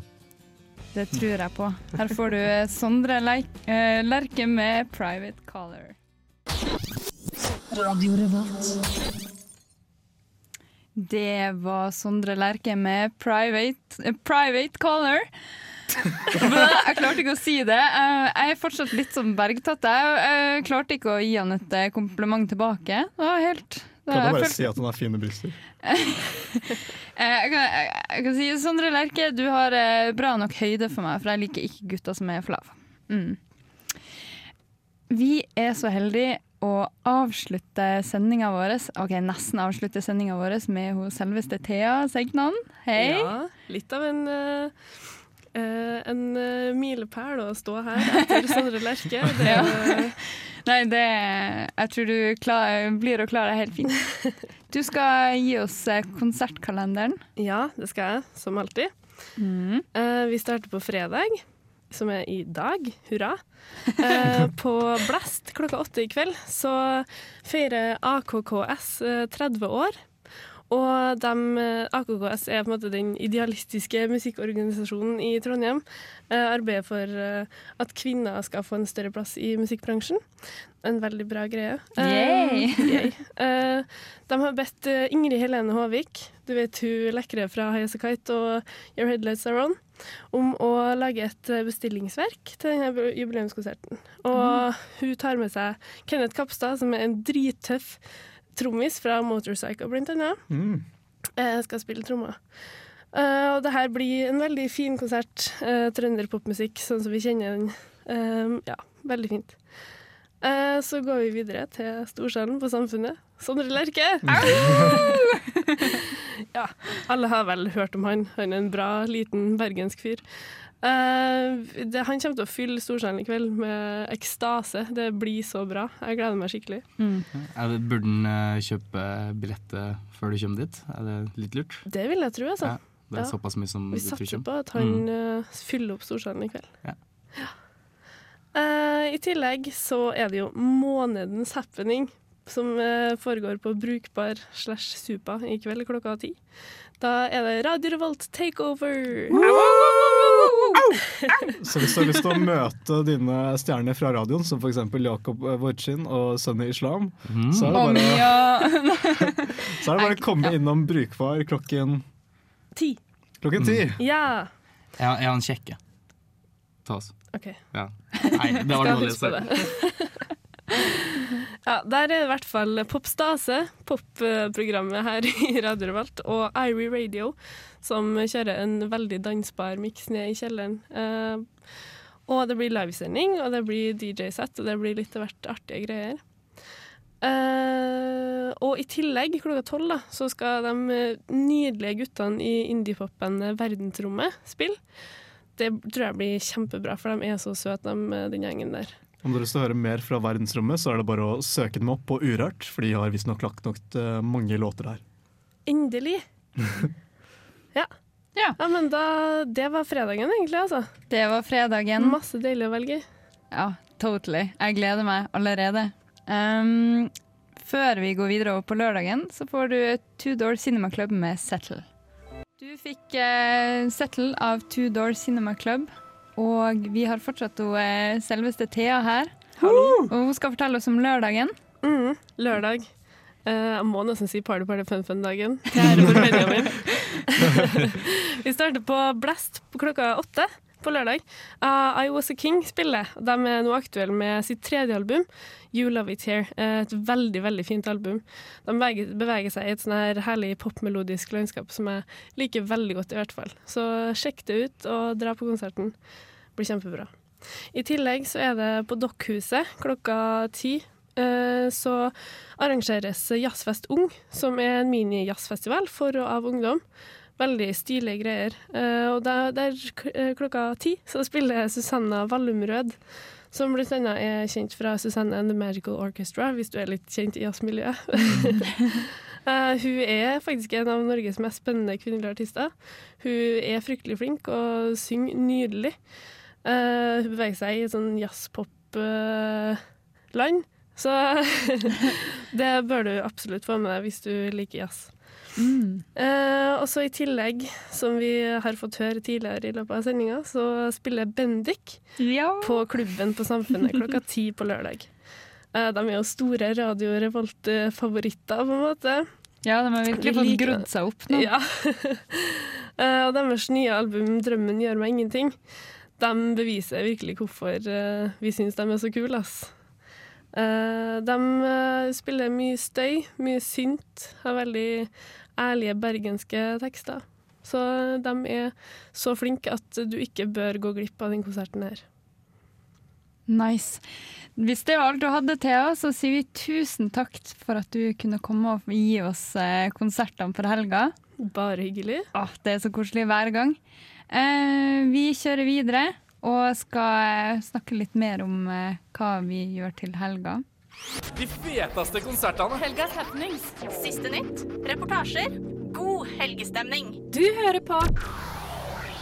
Det tror jeg på. Her får du eh, Sondre eh, Lerche med Private Caller. Det var Sondre Lerche med Private, uh, private Caller. Jeg klarte ikke å si det. Eh, Jeg er fortsatt litt som bergtatt. Jeg, klarte ikke å gi han et eh, kompliment tilbake. Det var helt det, Kan du bare følte- si at han har fine bryster? Eh, Jeg kan, jeg, jeg kan si Sondre Lerche, du har bra nok høyde for meg, for jeg liker ikke gutter som er for lave. Mm. Vi er så heldige å avslutte sendinga vår Ok, nesten avslutte sendinga vår med hun selveste Thea Segnan. Hei. Ja, litt av en uh Uh, en uh, milepæl å stå her etter Sondre Lerche. Det Ja. Nei, det Jeg tror du klar, blir å klare deg helt fint. Du skal gi oss konsertkalenderen. Ja, det skal jeg, som alltid. Mm. Uh, vi starter på fredag, som er i dag. Hurra. Eh, på Blast klokka åtte i kveld så feirer AKKS eh, 30 år. Og dem, eh, AKKS er på en måte den idealistiske musikkorganisasjonen i Trondheim. Eh, arbeider for eh, at kvinner skal få en større plass i musikkbransjen. En veldig bra greie. Eh. Eh, de har bedt eh, Ingrid Helene Håvik, du vet hun lekre fra High As A Kite og Your Headlights Are On, om å lage et eh, bestillingsverk til denne jubileumskonserten. Og hun tar med seg Kenneth Kapstad, som er en drittøff trommis fra Motorcycle, blant annet. Mm. Eh, skal spille trommer. Uh, og det her blir en veldig fin konsert. Uh, Trønderpopmusikk, sånn som vi kjenner den. Uh, ja, veldig fint. Uh, så går vi videre til Storsalen på Samfunnet. Sondre Lerche! ja, alle har vel hørt om han. Han er en bra, liten bergensk fyr. Uh, det, han kommer til å fylle Storsalen i kveld med ekstase. Det blir så bra. Jeg gleder meg skikkelig. Er det, burde han uh, kjøpe billetter før du kommer dit? Er det litt lurt? Det vil jeg tro, altså. Ja, det er Ja. såpass mye som Vi satser på at han Mm. eh, fyller opp Storsalen i kveld. Ja. Ja. Eh, I tillegg så er det jo månedens happening, som eh, foregår på Brukbar slash Supa i kveld klokka ti. Da er det Radio Revolt takeover! Så hvis du har lyst til å møte dine stjerner fra radioen, som f.eks. Jakob Vorchin og Sunny Islam, Mm. så er det bare, så er det bare å komme innom Brukbar klokken Ti. Klokken ti. Ja! Jeg, jeg har en kjekke. Ta oss. OK. Ja. Nei, det var dårlig. huske på sorry. det. Ja, der er i hvert fall Popstase, popprogrammet her i Radio Revolt, og Irie Radio, som kjører en veldig dansbar miks ned i kjelleren. Eh, og det blir livesending, og det blir DJ-sett, og det blir litt av hvert artige greier. Eh, og i tillegg, klokka tolv, da, så skal de eh, nydelige guttene i indiepopen Verdensrommet spille. Det tror jeg blir kjempebra, for de er så søte, de, den gjengen der. Om dere å høre mer fra verdensrommet, så er det bare å søke dem opp på Urørt, for de har visstnok lagt nok eh, mange låter der. Endelig! ja. Ja. men da Det var fredagen, egentlig, altså. Det var fredagen. Masse deilig å velge i. Ja, totally. Jeg gleder meg allerede. Um, før vi går videre over på lørdagen, så får du Two Door Cinema Club med Settle. Du fikk uh, Settle av Two Door Cinema Club, og vi har fortsatt hun, eh, selveste Thea her. Og hun skal fortelle oss om lørdagen. Mm, lørdag. Eh, jeg må nesten si Party Party Fun Fun-dagen. til ære for Benjamin. Vi starter på Blast på klokka åtte på lørdag. Uh, I Was A King spiller. De er nå aktuelle med sitt tredje album, You Love It Here. Et veldig veldig fint album. De beveger, beveger seg i et sånn her herlig popmelodisk landskap som jeg liker veldig godt, i hvert fall. Så sjekk det ut og dra på konserten. Blir kjempebra. I tillegg så er det på Dokkhuset klokka ti. eh, Så arrangeres Jazzfest Ung, som er en mini-jazzfestival for og av ungdom. Veldig stilige greier. Eh, og der, der eh, klokka ti så spiller Susanna Vallumrød, som annet er kjent fra Susanne and The Magical Orchestra, hvis du er litt kjent i jazzmiljøet. Hun er faktisk en av Norges mest spennende kvinnelige artister. Hun er fryktelig flink og synger nydelig. Eh, hun beveger seg i et sånn jazzpop-land, så det bør du absolutt få med deg hvis du liker jazz. Eh, og så I tillegg, som vi har fått høre tidligere i løpet av sendinga, så spiller Bendik på Klubben på Samfunnet klokka ti på lørdag. Uh, de er jo store Radio Revolt-favoritter, på en måte. Ja, de har virkelig fått liker grodd seg opp nå. Ja. uh, og deres nye album 'Drømmen gjør meg ingenting' de beviser virkelig hvorfor eh, vi syns de er så kule. ass. Eh, de eh, spiller mye støy, mye synt, har veldig ærlige bergenske tekster. Så de er så flinke at du ikke bør gå glipp av den konserten her. Nice. Hvis det var alt du hadde, Thea, så sier vi tusen takk for at du kunne komme og gi oss konsertene for helga. Bare hyggelig. Åh, det er så koselig hver gang. Eh, vi kjører videre og skal eh, snakke litt mer om eh, hva vi gjør til helga. De feteste konsertene. Helgas happenings. Siste nytt. Reportasjer. God helgestemning. Du hører på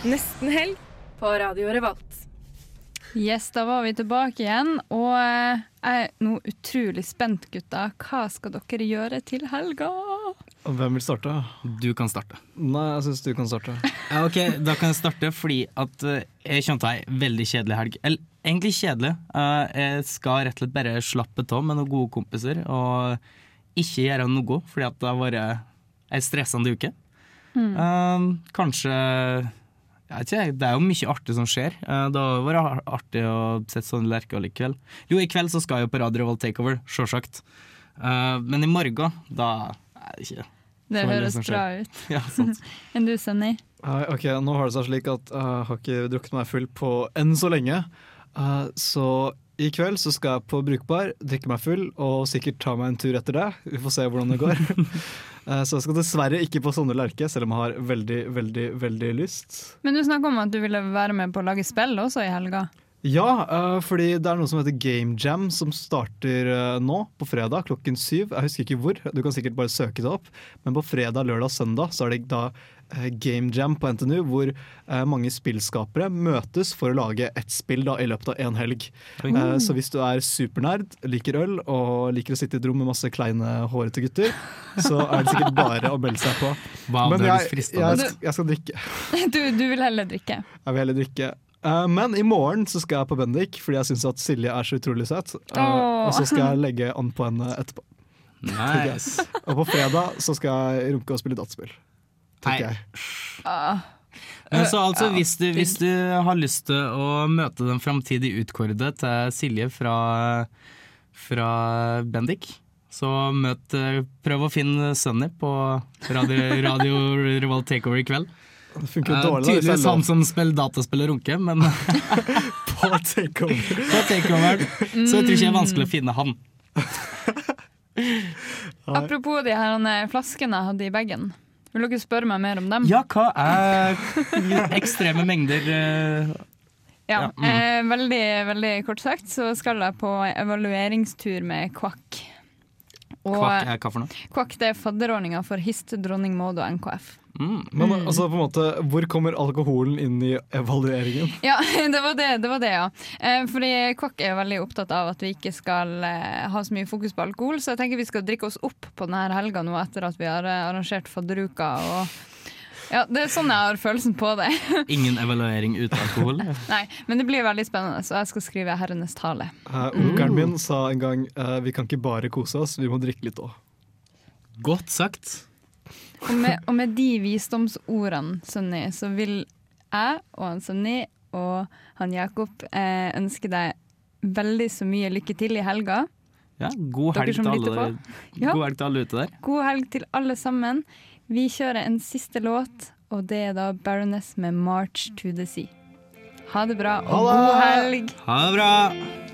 Nesten helg på Radio Revolt. Yes, da var vi tilbake igjen, og jeg er nå utrolig spent, gutta. Hva skal dere gjøre til helga? Hvem vil starte? Du kan starte. Nei, jeg syns du kan starte. Ja, ok, Da kan jeg starte fordi at eh, jeg kjente ei veldig kjedelig helg. Eller egentlig kjedelig. Eh, jeg skal rett og slett bare slappe av med noen gode kompiser og ikke gjøre noe, fordi at det har vært ei stressende uke. Mm. Eh, kanskje jeg vet ikke, Det er jo mye artig som skjer. Eh, Det har vært artig å sette sånne lerker i kveld. Jo, i kveld så skal jeg jo på Radio Revolt Takeover, sjølsagt. Eh, Men i morgen, da er det ikke Det høres bra ut. Ja, sant. Enn du, Sunny? Uh, ok, Nå har det seg slik at jeg jeg har ikke drukket meg full på enn så lenge. Uh, så i kveld så skal jeg på Brukbar, drikke meg full og sikkert ta meg en tur etter det. Vi får se hvordan det går. Eh, så jeg skal dessverre ikke på Sondre Lerche, selv om jeg har veldig, veldig, veldig lyst. Men du snakka om at du ville være med på å lage spill også i helga. Ja, eh, fordi det er noe som heter Game Jam, som starter eh, nå på fredag klokken syv. Jeg husker ikke hvor, du kan sikkert bare søke det opp. Men på fredag, lørdag søndag så er det da eh, Game Jam på NTNU, hvor mange spillskapere møtes for å lage ett spill da, i løpet av én helg. Mm. Eh, så hvis du er supernerd, liker øl og liker å sitte i et rom med masse kleine, hårete gutter, så er det sikkert bare å melde seg på. Wow, Men jeg, jeg, skal- jeg skal drikke. Du, du vil heller drikke. Jeg vil heller drikke. Eh, men i morgen så skal jeg på Bendik, fordi jeg syns at Silje er så utrolig søt. Eh, og så skal jeg legge an på henne etterpå. Nice. og på fredag så skal jeg runke og spille dataspill. Tenker jeg. Ah. Så altså, hvis, du, hvis du har lyst til å møte den framtidige utkårede til Silje fra, fra Bendik, så møt, eh, prøv å finne Sunny på Radio, radio Revolt Takeover i kveld. Det funker jo Eh, dårlig da, Tydeligvis han som spiller dataspill og runker, men på takeover. på takeover så jeg tror ikke det er vanskelig å finne han. Apropos de her eh, flaskene jeg hadde i bagen. Vil dere spørre meg mer om dem? Ja, hva er ekstreme mengder eh, Ja, Ja, mm. eh, veldig, veldig kort sagt så skal jeg på evalueringstur med Kvakk. Og Kvakk er hva for noe? Kvakk det er fadderordninga for HIST, Dronning Maud og NKF. Men altså, på en måte, hvor kommer alkoholen inn i evalueringen? Ja, det var det, det, var det ja. Eh, fordi Kvakk er veldig opptatt av at vi ikke skal eh, ha så mye fokus på alkohol, så jeg tenker vi skal drikke oss opp på denne helga nå etter at vi har eh, arrangert fadderuka. Og ja, det er sånn jeg har følelsen på det. Ingen evaluering uten alkohol? Nei, men det blir veldig spennende, så jeg skal skrive herrenes tale. Uh, Onkelen min sa en gang uh, vi kan ikke bare kose oss, vi må drikke litt òg. Godt sagt. Og med, og med de visdomsordene, Sunni, så vil jeg og han Sunni og han Jakob eh, ønske deg veldig så mye lykke til i helga. Ja, god helg, til alle, Ja. god helg til alle ute der. God helg til alle sammen. Vi kjører en siste låt, og det er da Baroness med 'March to the Sea'. Ha det bra, og Ha god helg! Ha det bra!